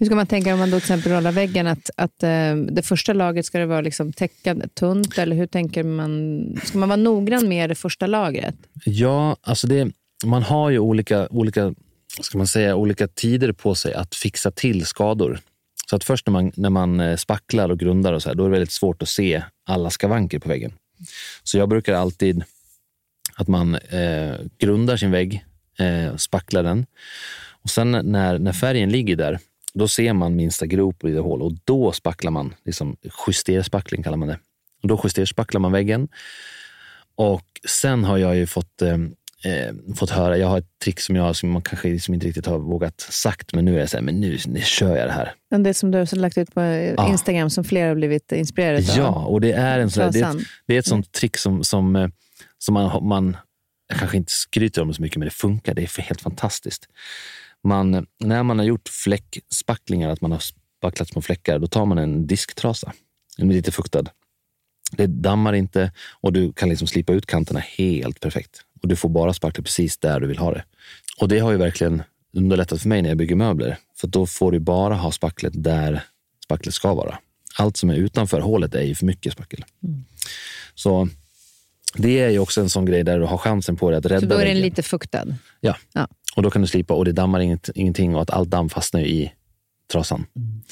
Speaker 1: Hur ska man tänka om man då till exempel rollar väggen? Att, att eh, det första lagret ska det vara liksom täckande, tunt? Eller hur tänker man? Ska man vara noggrann med det första lagret?
Speaker 2: Ja, alltså det, man har ju olika, olika, ska man säga, olika tider på sig att fixa till skador. Så att först när man, när man eh, spacklar och grundar och så här, då är det väldigt svårt att se alla skavanker på väggen. Så jag brukar alltid att man eh, grundar sin vägg, eh, spacklar den och sen när, när färgen ligger där, då ser man minsta grop i det hål och då spacklar man, liksom justerspackling kallar man det. Och då justerspacklar man väggen och sen har jag ju fått, eh, eh, fått höra, jag har ett trick som, jag, som man kanske liksom inte riktigt har vågat sagt, men nu är jag så här, men nu, nu kör jag det här.
Speaker 1: Men Det som du har lagt ut på
Speaker 2: Ja.
Speaker 1: Instagram som flera har blivit inspirerade av.
Speaker 2: Ja, och det är, en sån här, det är, ett, det är ett sånt trick som, som, eh, som man, man jag kanske inte skryter om det så mycket, men det funkar. Det är helt fantastiskt. Man, när man har gjort fläckspacklingar, att man har spacklat små fläckar, då tar man en disktrasa, den är lite fuktad. Det dammar inte och du kan liksom slipa ut kanterna helt perfekt. Och du får bara spackla precis där du vill ha det. Och det har ju verkligen underlättat för mig när jag bygger möbler. För då får du bara ha spacklet där spacklet ska vara. Allt som är utanför hålet är ju för mycket spackel. Mm. Så det är ju också en sån grej där du har chansen på dig att rädda
Speaker 1: Så då är den lite fuktad?
Speaker 2: Ja.
Speaker 1: Ja.
Speaker 2: Och då kan du slipa och det dammar inget, ingenting och att allt damm fastnar i trasan.
Speaker 1: Mm.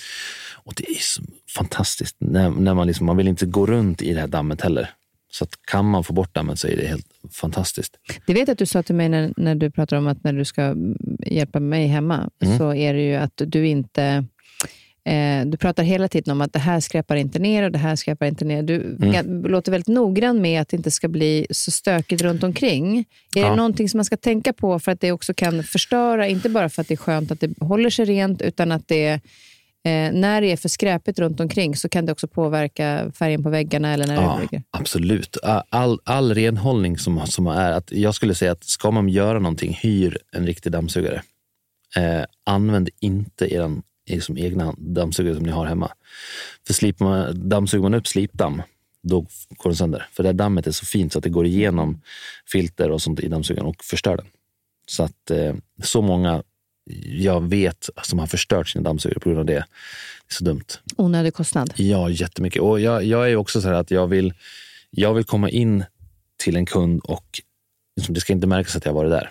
Speaker 2: Och det är så fantastiskt. När, när man, liksom, man vill inte gå runt i det här dammet heller. Så att kan man få bort dammet så är det helt fantastiskt.
Speaker 1: Det vet att du sa till mig när, när du pratade om att när du ska hjälpa mig hemma,
Speaker 2: Mm.
Speaker 1: så är det ju att du inte... Eh, du pratar hela tiden om att det här skräpar inte ner och det här skräpar inte ner. Du
Speaker 2: Mm.
Speaker 1: låter väldigt noggrann med att det inte ska bli så stökigt runt omkring. Är
Speaker 2: Ja.
Speaker 1: det någonting som man ska tänka på för att det också kan förstöra, inte bara för att det är skönt att det håller sig rent, utan att det eh, när det är för skräpigt runt omkring så kan det också påverka färgen på väggarna eller när
Speaker 2: Ja,
Speaker 1: det
Speaker 2: absolut. All, all renhållning som, som är, att jag skulle säga att ska man göra någonting, hyr en riktig dammsugare. Eh, använd inte er liksom egna dammsugare som ni har hemma. För slipar man, dammsuger man upp slipdamm, då går den sönder. För det här dammet är så fint så att det går igenom filter och sånt i dammsugaren och förstör den. Så att eh, så många jag vet som har förstört sina dammsugare på grund av det. Det är så dumt.
Speaker 1: Onödig kostnad.
Speaker 2: Ja, jättemycket. Och jag, jag är också så här att jag vill, jag vill komma in till en kund och liksom, det ska inte märkas att jag varit där.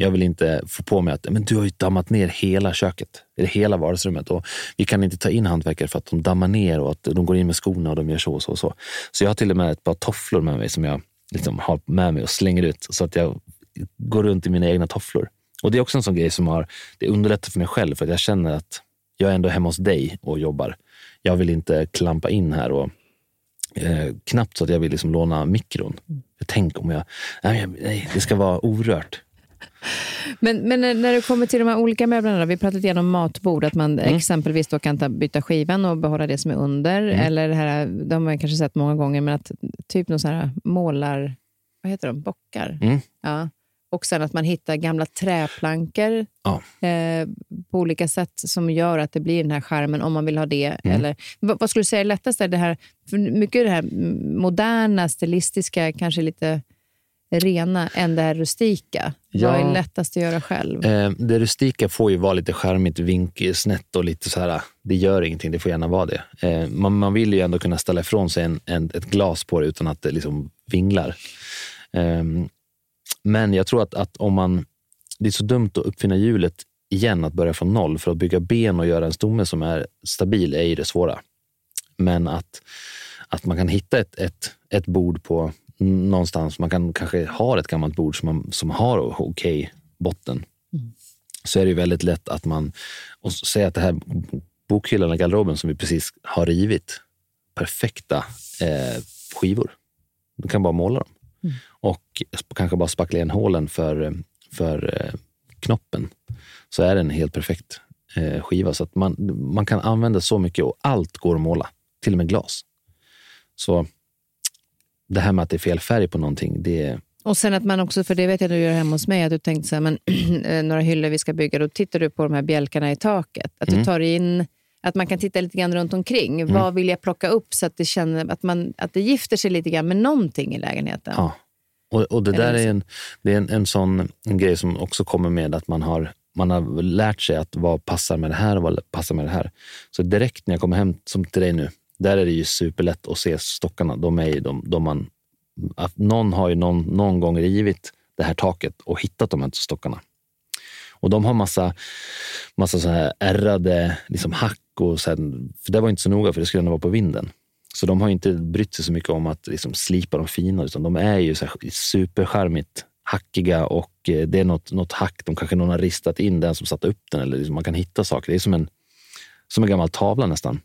Speaker 2: Jag vill inte få på mig att men du har ju dammat ner hela köket, eller hela vardagsrummet. Och vi kan inte ta in hantverkare för att de dammar ner och att de går in med skorna och de gör så och så. Och så. så jag har till och med ett par tofflor med mig som jag liksom har med mig och slänger ut så att jag går runt i mina egna tofflor. Och Det är också en sån grej som har, det underlättar för mig själv för att jag känner att jag är ändå hemma hos dig och jobbar. Jag vill inte klampa in här och eh, knappt så att jag vill liksom låna mikron. Jag tänker om jag, nej, jag- nej, det ska vara orört.
Speaker 1: Men, men när, det kommer till de här olika möblerna, vi pratade igenom matbord, att man
Speaker 2: Mm.
Speaker 1: exempelvis då kan ta, byta skivan och behålla det som är under.
Speaker 2: Mm.
Speaker 1: Eller det här, de har man kanske sett många gånger, men att typ någon sån här målar... Vad heter de? Bockar?
Speaker 2: Mm.
Speaker 1: Ja. Och sen att man hittar gamla träplankor
Speaker 2: Ja.
Speaker 1: eh, på olika sätt som gör att det blir den här skärmen om man vill ha det.
Speaker 2: Mm.
Speaker 1: Eller, vad, vad skulle du säga är lättast? Är det här, för mycket det här moderna, stilistiska, kanske lite rena, än det här rustika.
Speaker 2: Ja.
Speaker 1: Vad är lättast att göra själv?
Speaker 2: Eh, det rustika får ju vara lite charmigt, vinkelsnett och lite så här, det gör ingenting, det får gärna vara det. Eh, man, man vill ju ändå kunna ställa ifrån sig en, en, ett glas på det utan att det liksom vinglar. Eh, men jag tror att, att om man, det är så dumt att uppfinna hjulet igen, att börja från noll. För att bygga ben och göra en stomme som är stabil är ju det svåra. Men att, att man kan hitta ett, ett, ett bord på någonstans, man kan kanske ha ett gammalt bord som, man, som har okej botten, så är det ju väldigt lätt att man, och säga att det här bokhyllan i garderoben som vi precis har rivit, perfekta eh, skivor. Du kan bara måla dem. Och kanske bara spackla igen hålen för, för eh, knoppen. Så är det en helt perfekt eh, skiva. Så att man, man kan använda så mycket och allt går att måla. Till och med glas. Så det här med att det är fel färg på någonting, det är...
Speaker 1: Och sen att man också, för det vet jag du gör hemma hos mig, att du tänkte så här, men *clears throat* eh, några hyllor vi ska bygga, då tittar du på de här bjälkarna i taket. Att
Speaker 2: Mm.
Speaker 1: du tar in, att man kan titta lite grann runt omkring. Vad vill jag plocka upp så att det, känner, att, man, att det gifter sig lite grann med någonting i lägenheten?
Speaker 2: Ja. Och, och det
Speaker 1: Eller
Speaker 2: där är en, det är en, en sån en grej som också kommer med att man har, man har lärt sig att vad passar med det här och vad passar med det här. Så direkt när jag kommer hem, som till dig nu, där är det ju superlätt att se stockarna. De är ju de, de man, att någon har ju någon, någon gång rivit det här taket och hittat de här stockarna. Och de har massa, massa så här ärrade liksom hack och sen, för det var inte så noga för det skulle ändå vara på vinden. Så de har inte brytt sig så mycket om att liksom slipa dem fina, utan de är ju så här hackiga och eh, det är något, något hack. De kanske någon har ristat in den som satte upp den eller liksom man kan hitta saker. Det är som en, som en gammal tavla nästan.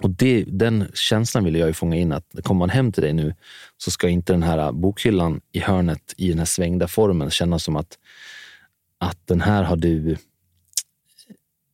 Speaker 2: Och det, den känslan vill jag ju fånga in att kommer man hem till dig nu så ska inte den här bokhyllan i hörnet i den här svängda formen kännas som att, att den här har du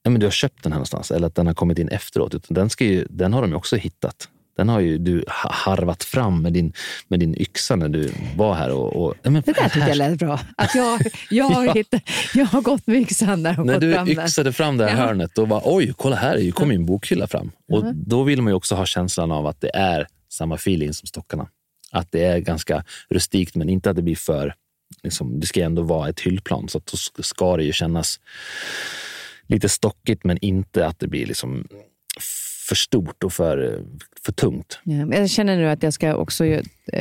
Speaker 2: ja, men du har köpt den här någonstans eller att den har kommit in efteråt. Utan den, ska ju, den har de ju också hittat. Den har ju du ha- harvat fram med din, med din yxa när du var här. Och, och, ja, men
Speaker 1: Det där tyckte jag lät bra. Att jag, jag, har, *laughs* hittat, jag har gått med yxan där och
Speaker 2: När du
Speaker 1: fram
Speaker 2: yxade fram det här
Speaker 1: Ja.
Speaker 2: hörnet, då var oj, kolla här, kom ju en bokhylla fram. Och då vill man ju också ha känslan av att det är samma feeling som stockarna. Att det är ganska rustikt, men inte att det blir för... Liksom, det ska ändå vara ett hyllplan, så att då ska det ju kännas lite stockigt, men inte att det blir liksom för stort och för, för tungt.
Speaker 1: Ja, jag känner nu att jag ska också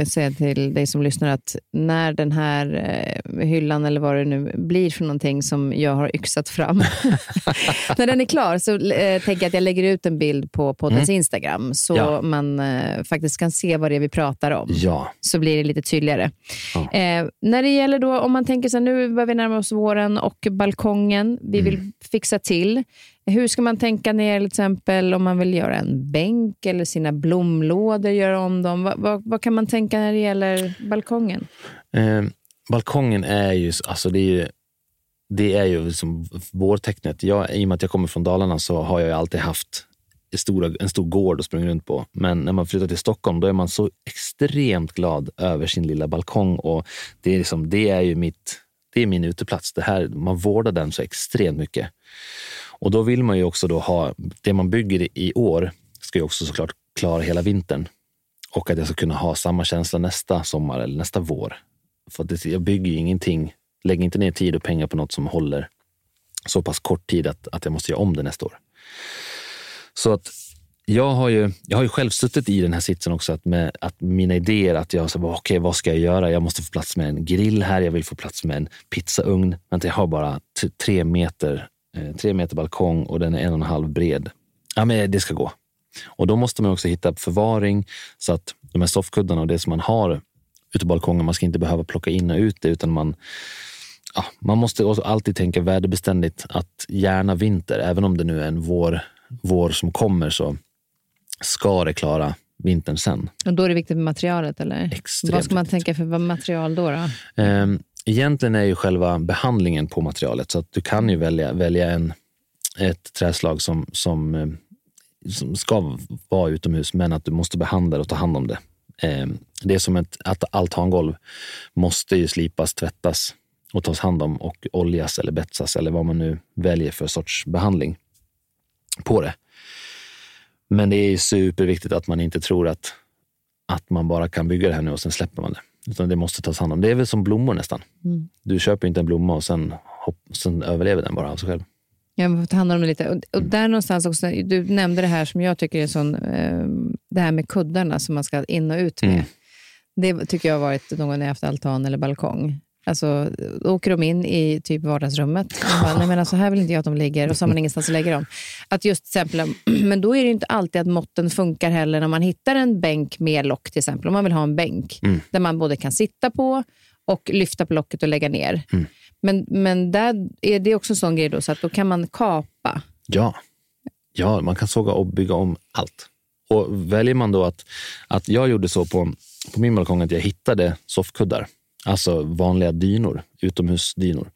Speaker 1: säga till dig som lyssnar att när den här eh, hyllan eller vad det nu blir för någonting som jag har yxat fram, *laughs* när den är klar så eh, tänker jag att jag lägger ut en bild på poddens Instagram så
Speaker 2: Ja.
Speaker 1: man eh, faktiskt kan se vad det är vi pratar om.
Speaker 2: Ja,
Speaker 1: så blir det lite tydligare.
Speaker 2: Ja.
Speaker 1: Eh, när det gäller då, om man tänker så här, nu börjar vi närma oss våren och balkongen, vi vill
Speaker 2: Mm.
Speaker 1: fixa till. Hur ska man tänka när till exempel om man vill göra en bänk eller sina blomlådor, göra om dem? Vad, vad, vad kan man tänka tänka när det gäller balkongen?
Speaker 2: Eh, balkongen är ju, alltså det är ju, det är ju liksom vårtecknet. Jag, I och med att jag kommer från Dalarna så har jag ju alltid haft en stor, en stor gård att springa runt på. Men när man flyttar till Stockholm då är man så extremt glad över sin lilla balkong. Och det, är liksom, det är ju mitt, det är min uteplats. Det här, man vårdar den så extremt mycket. Och då vill man ju också då ha, det man bygger i år ska ju också såklart klara hela vintern. Och att jag ska kunna ha samma känsla nästa sommar eller nästa vår. För att jag bygger ju ingenting, lägger inte ner tid och pengar på något som håller så pass kort tid att, att jag måste göra om det nästa år. Så att jag har ju, jag har ju själv suttit i den här sitsen också, att, med, att mina idéer, att jag sa, okej, vad ska jag göra? Jag måste få plats med en grill här, jag vill få plats med en pizzaugn. Vänta, jag har bara tre meter, eh, tre meter balkong och den är en och en halv bred. Ja, men det ska gå. Och då måste man också hitta förvaring så att de här soffkuddarna och det som man har ute på balkongen, man ska inte behöva plocka in och ut det, utan man, ja, man måste också alltid tänka väderbeständigt att gärna vinter, även om det nu är en vår, vår som kommer så ska det klara vintern sen.
Speaker 1: Och då är det viktigt med materialet, eller?
Speaker 2: Extremt
Speaker 1: vad ska man
Speaker 2: viktigt.
Speaker 1: tänka för vad material då? då?
Speaker 2: Ehm, Egentligen är ju själva behandlingen på materialet så att du kan ju välja, välja en, ett träslag som, som, eh, som ska vara utomhus men att du måste behandla det och ta hand om det. Ehm, Det är som ett att altangolv måste ju slipas, tvättas och tas hand om och oljas eller betsas eller vad man nu väljer för sorts behandling på det. Men det är superviktigt att man inte tror att, att man bara kan bygga det här nu och sen släpper man det. Utan det måste tas hand om. Det är väl som blommor nästan.
Speaker 1: Mm.
Speaker 2: Du köper inte en blomma och sen, hopp, sen överlever den bara av sig själv.
Speaker 1: Ja, man får ta hand om det lite. Och, och där någonstans också, du nämnde det här som jag tycker är sån, eh, det här med kuddarna som man ska in och ut med.
Speaker 2: Mm.
Speaker 1: Det tycker jag har varit någon gång när jag haft altan eller balkong. Alltså, då åker de in i typ vardagsrummet. Man bara, Nej, men alltså, här vill inte jag att de ligger. Och så har man ingenstans att lägga dem. Att just till exempel, *clears throat* men då är det inte alltid att måtten funkar heller när man hittar en bänk med lock till exempel. Om man vill ha en bänk
Speaker 2: Mm.
Speaker 1: där man både kan sitta på och lyfta på locket och lägga ner.
Speaker 2: Mm.
Speaker 1: Men, men där är det också en sån grej då, så att då kan man kapa.
Speaker 2: Ja. ja, man kan såga och bygga om allt. Och väljer man då att, att jag gjorde så på, på min balkong att jag hittade soffkuddar, alltså vanliga dynor, utomhusdynor.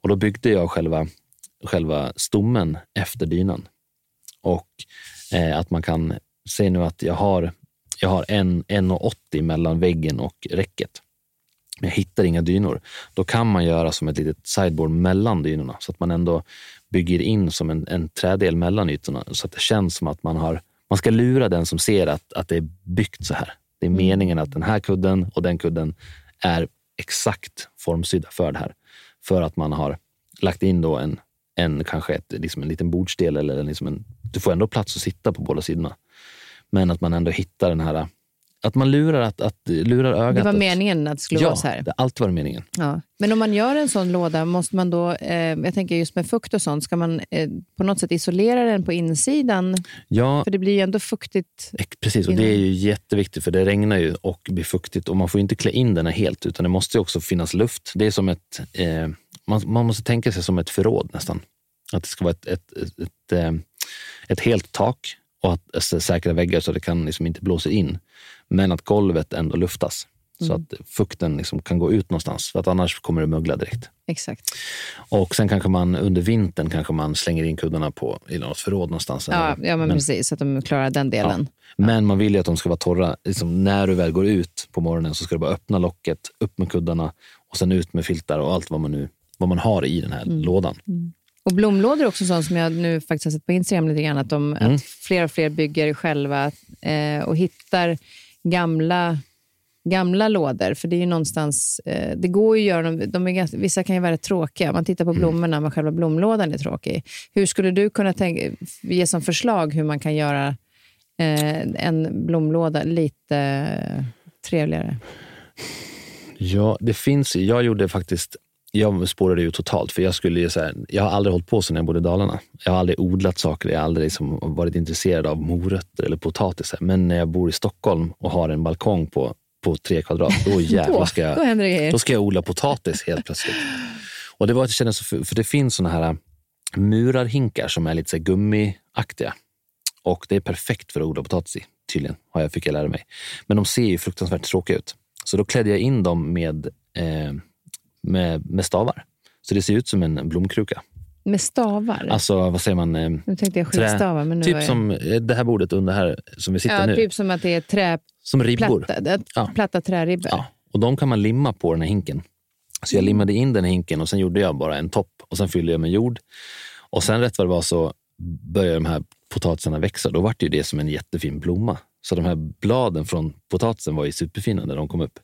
Speaker 2: Och då byggde jag själva, själva stommen efter dynan. Och eh, att man kan se nu att jag har, jag har en 1,80 mellan väggen och räcket. Men jag hittar inga dynor. Då kan man göra som ett litet sideboard mellan dynorna så att man ändå bygger in som en, en trädel mellan ytorna så att det känns som att man har... Man ska lura den som ser att, att det är byggt så här. Det är meningen att den här kudden och den kudden är exakt formsydda för det här. För att man har lagt in då en, en kanske ett, liksom en liten bordsdel eller liksom en... Du får ändå plats att sitta på båda sidorna. Men att man ändå hittar den här... Att man lurar, att, att, lurar ögat.
Speaker 1: Det var meningen att det skulle
Speaker 2: ja,
Speaker 1: vara så här.
Speaker 2: har alltid varit meningen.
Speaker 1: Ja. Men om man gör en sån låda, måste man då, eh, jag tänker just med fukt och sånt, ska man eh, på något sätt isolera den på insidan?
Speaker 2: Ja,
Speaker 1: För det blir ju ändå fuktigt.
Speaker 2: Precis, och det är ju jätteviktigt för det regnar ju och blir fuktigt och man får inte klä in den helt utan det måste också finnas luft. Det är som ett, eh, man, man måste tänka sig som ett förråd nästan. Att det ska vara ett, ett, ett, ett, eh, ett helt tak och att alltså, säkra väggar så det kan liksom inte blåsa in. Men att golvet ändå luftas. så att fukten liksom kan gå ut någonstans. För att annars kommer det mögla direkt.
Speaker 1: Exakt.
Speaker 2: Och sen kanske man under vintern kanske man slänger in kuddarna på, i något förråd någonstans.
Speaker 1: Ja, ja men, precis. Så att de klarar den delen.
Speaker 2: Men man vill ju att de ska vara torra. Liksom, när du väl går ut på morgonen så ska du bara öppna locket, upp med kuddarna och sen ut med filtar och allt vad man, nu, vad man har i den här
Speaker 1: Mm.
Speaker 2: lådan.
Speaker 1: Och blomlådor är också sånt som jag nu faktiskt har sett på Instagram lite grann, att, de,
Speaker 2: Mm.
Speaker 1: att fler och fler bygger själva eh, och hittar gamla, gamla lådor. För det är ju någonstans, eh, det går ju att göra dem, de är vissa kan ju vara rätt tråkiga. Man tittar på
Speaker 2: Mm.
Speaker 1: blommorna, men själva blomlådan är tråkig. Hur skulle du kunna tänka, ge som förslag hur man kan göra eh, en blomlåda lite trevligare?
Speaker 2: Ja, det finns Jag gjorde faktiskt jag spårade ju totalt, för jag skulle ju så här, jag har aldrig hållit på så när jag bodde i Dalarna. Jag har aldrig odlat saker, jag har aldrig liksom varit intresserad av morötter eller potatisar. Men när jag bor i Stockholm och har en balkong på, på tre kvadrat, då *laughs* jävlar ska
Speaker 1: då
Speaker 2: jag,
Speaker 1: grejer.
Speaker 2: då ska jag odla potatis helt plötsligt. Och det var att jag kände så, för, för det finns såna här murarhinkar som är lite så gummiaktiga. Och det är perfekt för att odla potatis i, tydligen, har jag, fick jag lära mig. Men de ser ju fruktansvärt tråkiga ut. Så då klädde jag in dem med, eh, med, med stavar. Så det ser ut som en blomkruka.
Speaker 1: Med stavar?
Speaker 2: Alltså, vad säger man? Eh,
Speaker 1: nu tänkte jag
Speaker 2: trä-
Speaker 1: skitstavar, men nu
Speaker 2: typ
Speaker 1: jag...
Speaker 2: som eh, det här bordet under här som vi sitter
Speaker 1: Ja,
Speaker 2: nu.
Speaker 1: typ som att det är träplatta,
Speaker 2: Som ribbor.
Speaker 1: det-
Speaker 2: Ja.
Speaker 1: platta träribbor.
Speaker 2: Ja, och de kan man limma på den här hinken. Så jag limmade in den här hinken och sen gjorde jag bara en topp och sen fyllde jag med jord. Och sen rätt vad det var så började de här potatisarna växa. Då var det ju det som en jättefin blomma. Så de här bladen från potatisen var ju superfina när de kom upp.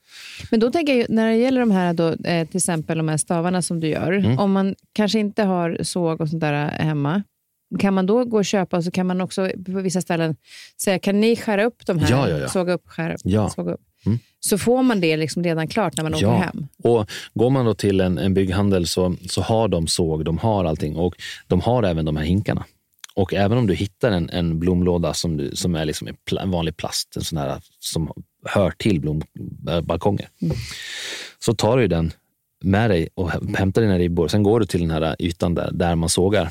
Speaker 1: Men då tänker jag, när det gäller de här, då, eh, till exempel de här stavarna som du gör,
Speaker 2: Mm.
Speaker 1: om man kanske inte har såg och sånt där hemma, kan man då gå och köpa och så kan man också på vissa ställen säga, kan ni skära upp de här?
Speaker 2: Ja, ja, ja.
Speaker 1: Såga upp, skära upp,
Speaker 2: Ja.
Speaker 1: såga upp.
Speaker 2: Mm.
Speaker 1: Så får man det liksom redan klart när man åker
Speaker 2: Ja.
Speaker 1: hem.
Speaker 2: Och går man då till en, en bygghandel så, så har de såg, de har allting och de har även de här hinkarna. Och även om du hittar en, en blomlåda som, du, som är liksom en, en vanlig plast, en sån här som hör till blombalkonger, så tar du den med dig och hä- hämtar dina ribbor. Sen går du till den här ytan där, där man sågar.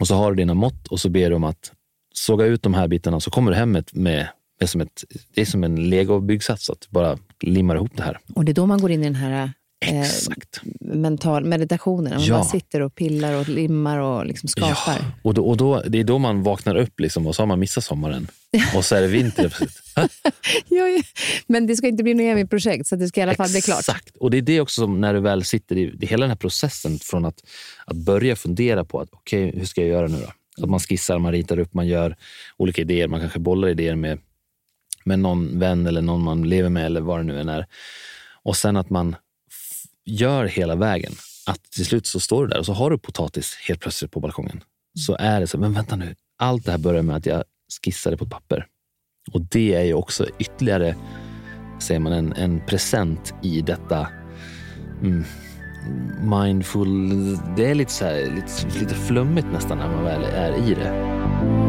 Speaker 2: Och så har du dina mått och så ber du om att såga ut de här bitarna. Så kommer du hem med, med, med som ett, det är som en legobyggsats, att du bara limmar ihop det här.
Speaker 1: Och det är då man går in i den här eh,
Speaker 2: Exakt.
Speaker 1: mental meditationen. Man
Speaker 2: Ja.
Speaker 1: bara sitter och pillar och limmar och liksom skapar.
Speaker 2: Ja, och, då, och då, det är då man vaknar upp liksom, och så har man missat sommaren. *laughs* Och så är det vinter. *laughs*
Speaker 1: Ja. Men det ska inte bli något evigt projekt, så det ska i alla fall bli klart.
Speaker 2: Exakt. Och det är det också som när du väl sitter i det, hela den här processen från att, att börja fundera på att okej, hur ska jag göra nu då? Att man skissar, man ritar upp, man gör olika idéer. Man kanske bollar idéer med, med någon vän eller någon man lever med eller vad det nu än är. Och sen att man gör hela vägen. Att till slut så står du där och så har du potatis helt plötsligt på balkongen. Så är det så, men vänta nu. Allt det här börjar med att jag skissade på ett papper. Och det är ju också ytterligare säger man, en, en present i detta mm, mindful... Det är lite, så här, lite, lite flummigt nästan när man väl är i det.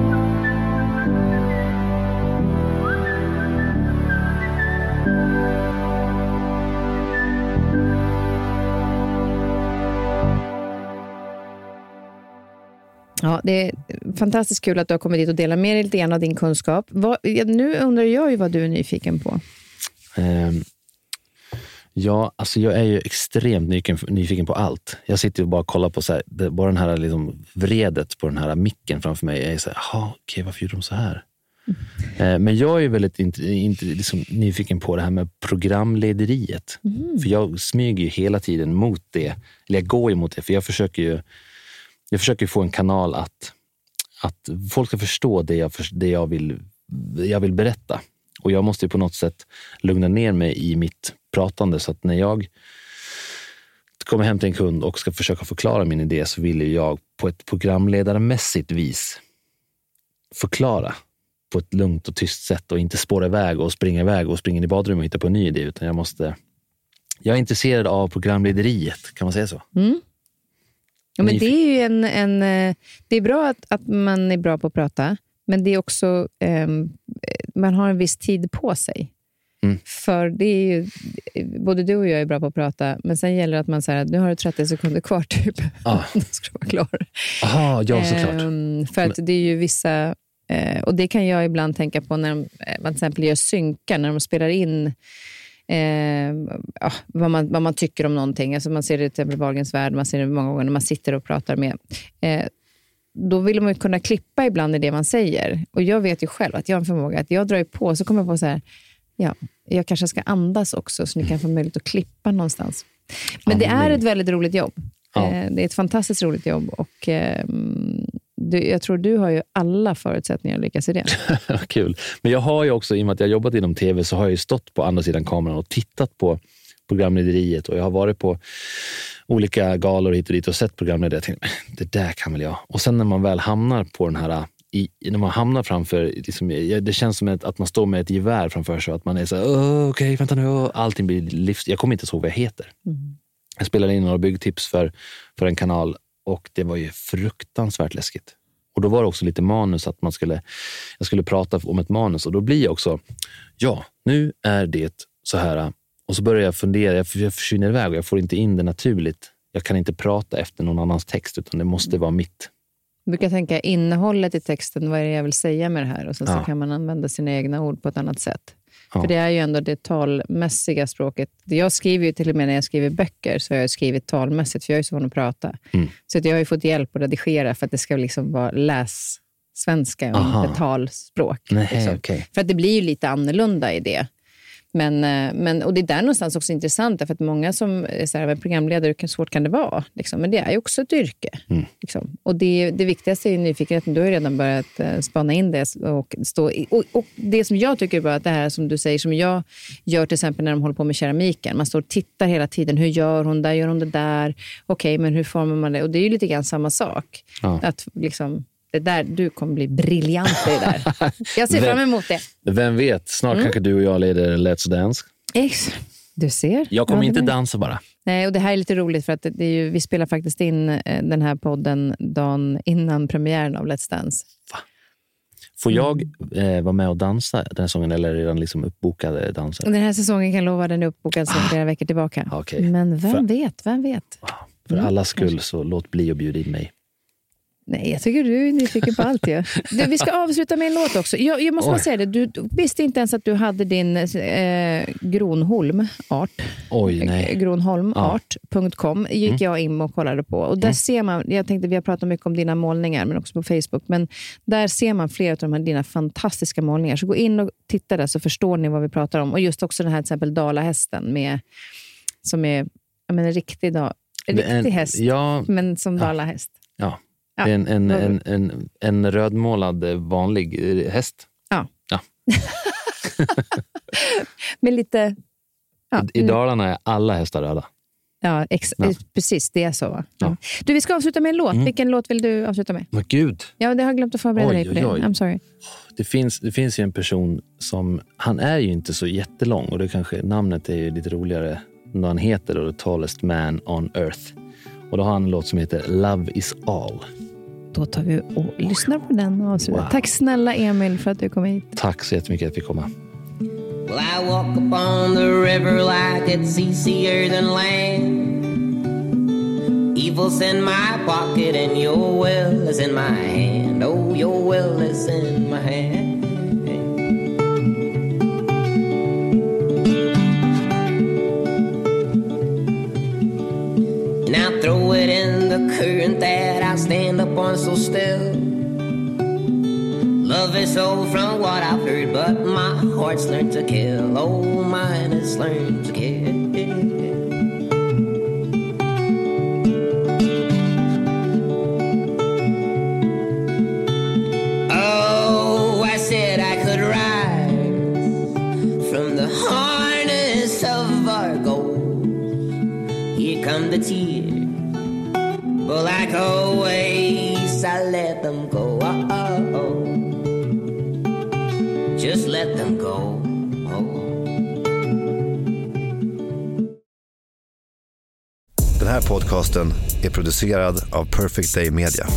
Speaker 1: Ja, det är fantastiskt kul att du har kommit dit och delat med dig lite grann av din kunskap. Vad, nu undrar jag ju vad du är nyfiken på.
Speaker 2: Ehm, ja, alltså jag är ju extremt nyfiken, nyfiken på allt. Jag sitter och bara kollar på så här, det, bara den här liksom vredet på den här micken framför mig. Jag är så här, jaha, okej, varför gjorde de så här? Eh, Men jag är väldigt int, int, liksom nyfiken på det här med programlederiet. För jag smyger ju hela tiden mot det. Eller jag går ju mot det, för jag försöker ju jag försöker få en kanal att, att folk ska förstå det jag, det jag, vill, jag vill berätta. Och jag måste ju på något sätt lugna ner mig i mitt pratande så att när jag kommer hem till en kund och ska försöka förklara min idé så vill jag på ett programledarmässigt vis förklara på ett lugnt och tyst sätt och inte spåra iväg och springa iväg och springa in i badrummet och hitta på en ny idé. Utan jag måste... Jag är intresserad av programlederiet, kan man säga så? Mm.
Speaker 1: Ja, men det är ju en, en, eh, det är bra att, att man är bra på att prata, men det är också, ehm, man har en viss tid på sig.
Speaker 2: Mm.
Speaker 1: För det är ju, både du och jag är bra på att prata, men sen gäller det att man säger att nu har du 30 sekunder kvar, typ.
Speaker 2: Ah. *laughs*
Speaker 1: Då ska du vara klar.
Speaker 2: Aha, ja, såklart.
Speaker 1: Ehm, för att det är ju vissa, eh, och det kan jag ibland tänka på när de, eh, man till exempel gör synkar, när de spelar in eh, ja, vad, man, vad man tycker om någonting. Alltså man ser det till exempel i Wahlgrens värld, man ser det många gånger när man sitter och pratar med. Eh, då vill man ju kunna klippa ibland i det man säger. Och jag vet ju själv att jag har en förmåga att jag drar på, så kommer jag på så här, ja, jag kanske ska andas också, så ni kan få möjlighet att klippa någonstans. Men det är ett väldigt roligt jobb.
Speaker 2: Ja.
Speaker 1: Eh, Det är ett fantastiskt roligt jobb och eh, du, jag tror du har ju alla förutsättningar att lyckas i det. *laughs*
Speaker 2: Kul. Men jag har ju också, i och med att jag jobbat inom tv, så har jag ju stått på andra sidan kameran och tittat på programlederiet och jag har varit på olika galor hit och dit och sett programledare. Jag tänkte, det där kan väl jag. Och sen när man väl hamnar på den här i, när man hamnar framför, liksom, det känns som att man står med ett gevär framför sig och att man är så här, "Åh, okej, vänta nu, åh." allting blir livs... Jag kommer inte ihåg vad jag heter. Jag spelade in några byggtips för, för en kanal och det var ju fruktansvärt läskigt. Och då var det också lite manus, att man skulle, jag skulle prata om ett manus och då blir jag också, ja, nu är det så här. Och så börjar jag fundera, jag, jag försvinner iväg och jag får inte in det naturligt. Jag kan inte prata efter någon annans text, utan det måste vara mitt.
Speaker 1: Jag brukar tänka innehållet i texten, vad är det jag vill säga med det här? Och sen så
Speaker 2: Ja.
Speaker 1: kan man använda sina egna ord på ett annat sätt.
Speaker 2: Ja.
Speaker 1: För det är ju ändå det talmässiga språket. Jag skriver ju till och med när jag skriver böcker, så har jag skrivit talmässigt, för jag är så van att prata.
Speaker 2: Mm.
Speaker 1: Så att jag har ju fått hjälp att redigera för att det ska liksom vara lässvenska och
Speaker 2: Aha.
Speaker 1: inte talspråk.
Speaker 2: Nej,
Speaker 1: liksom.
Speaker 2: okej.
Speaker 1: För att det blir ju lite annorlunda i det. Men, eh, men, och det är där någonstans också intressant, därför att många som är så här, "Men programledare, hur svårt kan det vara? Liksom. Men det är ju också ett yrke.
Speaker 2: Mm.
Speaker 1: Liksom. Och det, det viktigaste är nyfikenheten. Du har ju redan börjat eh, spana in det. Och, stå och, och det som jag tycker är bra, att det här som du säger, som jag gör till exempel när de håller på med keramiken. Man står och tittar hela tiden. Hur gör hon där? Gör hon det där? Okej, men hur formar man det? Och det är ju lite grann samma sak.
Speaker 2: Ja.
Speaker 1: Att liksom, det där, du kommer bli briljant i det där. Jag ser
Speaker 2: Vem-
Speaker 1: fram emot det.
Speaker 2: Vem vet, snart
Speaker 1: Mm.
Speaker 2: kanske du och jag leder Let's Dance.
Speaker 1: Ex. Du ser.
Speaker 2: Jag kommer
Speaker 1: Ja,
Speaker 2: inte dansa bara.
Speaker 1: Nej, och det här är lite roligt för att det är ju, vi spelar faktiskt in eh, den här podden dagen innan premiären av Let's Dance.
Speaker 2: Får
Speaker 1: Mm.
Speaker 2: jag eh, vara med och dansa den här säsongen eller är redan liksom uppbokade danser?
Speaker 1: Den här säsongen kan jag lova den är uppbokad sedan flera veckor tillbaka.
Speaker 2: Ah. Okej.
Speaker 1: Men vem
Speaker 2: För-
Speaker 1: vet, vem vet?
Speaker 2: För
Speaker 1: Mm,
Speaker 2: allas skull, så låt bli att bjuda in mig.
Speaker 1: Nej, jag tycker du är nyfiken på allt. ju. Du, vi ska avsluta med en låt också. Jag, jag måste bara säga det, du visste inte ens att du hade din eh, Gronholm art.
Speaker 2: Oj,
Speaker 1: Eh,
Speaker 2: nej.
Speaker 1: Gronholmart.com gick
Speaker 2: Mm.
Speaker 1: jag in och kollade på. Och där ser man, jag tänkte vi har pratat mycket om dina målningar, men också på Facebook. Men där ser man flera av de här dina fantastiska målningar. Så gå in och titta där så förstår ni vad vi pratar om. Och just också den här till exempel Dalahästen med, som är menar, en riktig, da, en
Speaker 2: Det är
Speaker 1: riktig häst,
Speaker 2: Ja,
Speaker 1: men som Dalahäst.
Speaker 2: ja.
Speaker 1: Ja.
Speaker 2: Det är en, en, en, en, en rödmålad eh, vanlig eh, häst. *laughs*
Speaker 1: Med lite... Ja,
Speaker 2: I Dalarna är alla hästar röda.
Speaker 1: ja, ex,
Speaker 2: Ja.
Speaker 1: precis. Det är så. Va? Ja.
Speaker 2: Ja.
Speaker 1: Du, vi ska avsluta med en låt.
Speaker 2: Mm.
Speaker 1: Vilken låt vill du avsluta med?
Speaker 2: Men gud,
Speaker 1: Ja, det har jag glömt att förbereda
Speaker 2: Oj,
Speaker 1: dig på
Speaker 2: oj,
Speaker 1: det.
Speaker 2: oj.
Speaker 1: I'm sorry.
Speaker 2: det finns, det finns ju en person som, han är ju inte så jättelång och det kanske, namnet är ju lite roligare vad han heter, då, The tallest man on earth. Och då har han en låt som heter Love is all.
Speaker 1: Då tar vi och lyssnar på den och avslutar.
Speaker 2: Wow.
Speaker 1: Tack snälla Emil för att du kom hit.
Speaker 2: Tack så jättemycket att vi fick komma.
Speaker 4: Well, I walk upon the river like it's easier than land. Evil's in my pocket and your will is in my hand. Oh, your will is in my hand. And I'll throw it in the current that I stand up on so still. Love is old from what I've heard, but my heart's learned to kill. Oh, mine has learned to kill. Like always, I let them go. Oh, oh, oh. Just let them go.
Speaker 5: Den här podcasten är producerad av Perfect Day Media.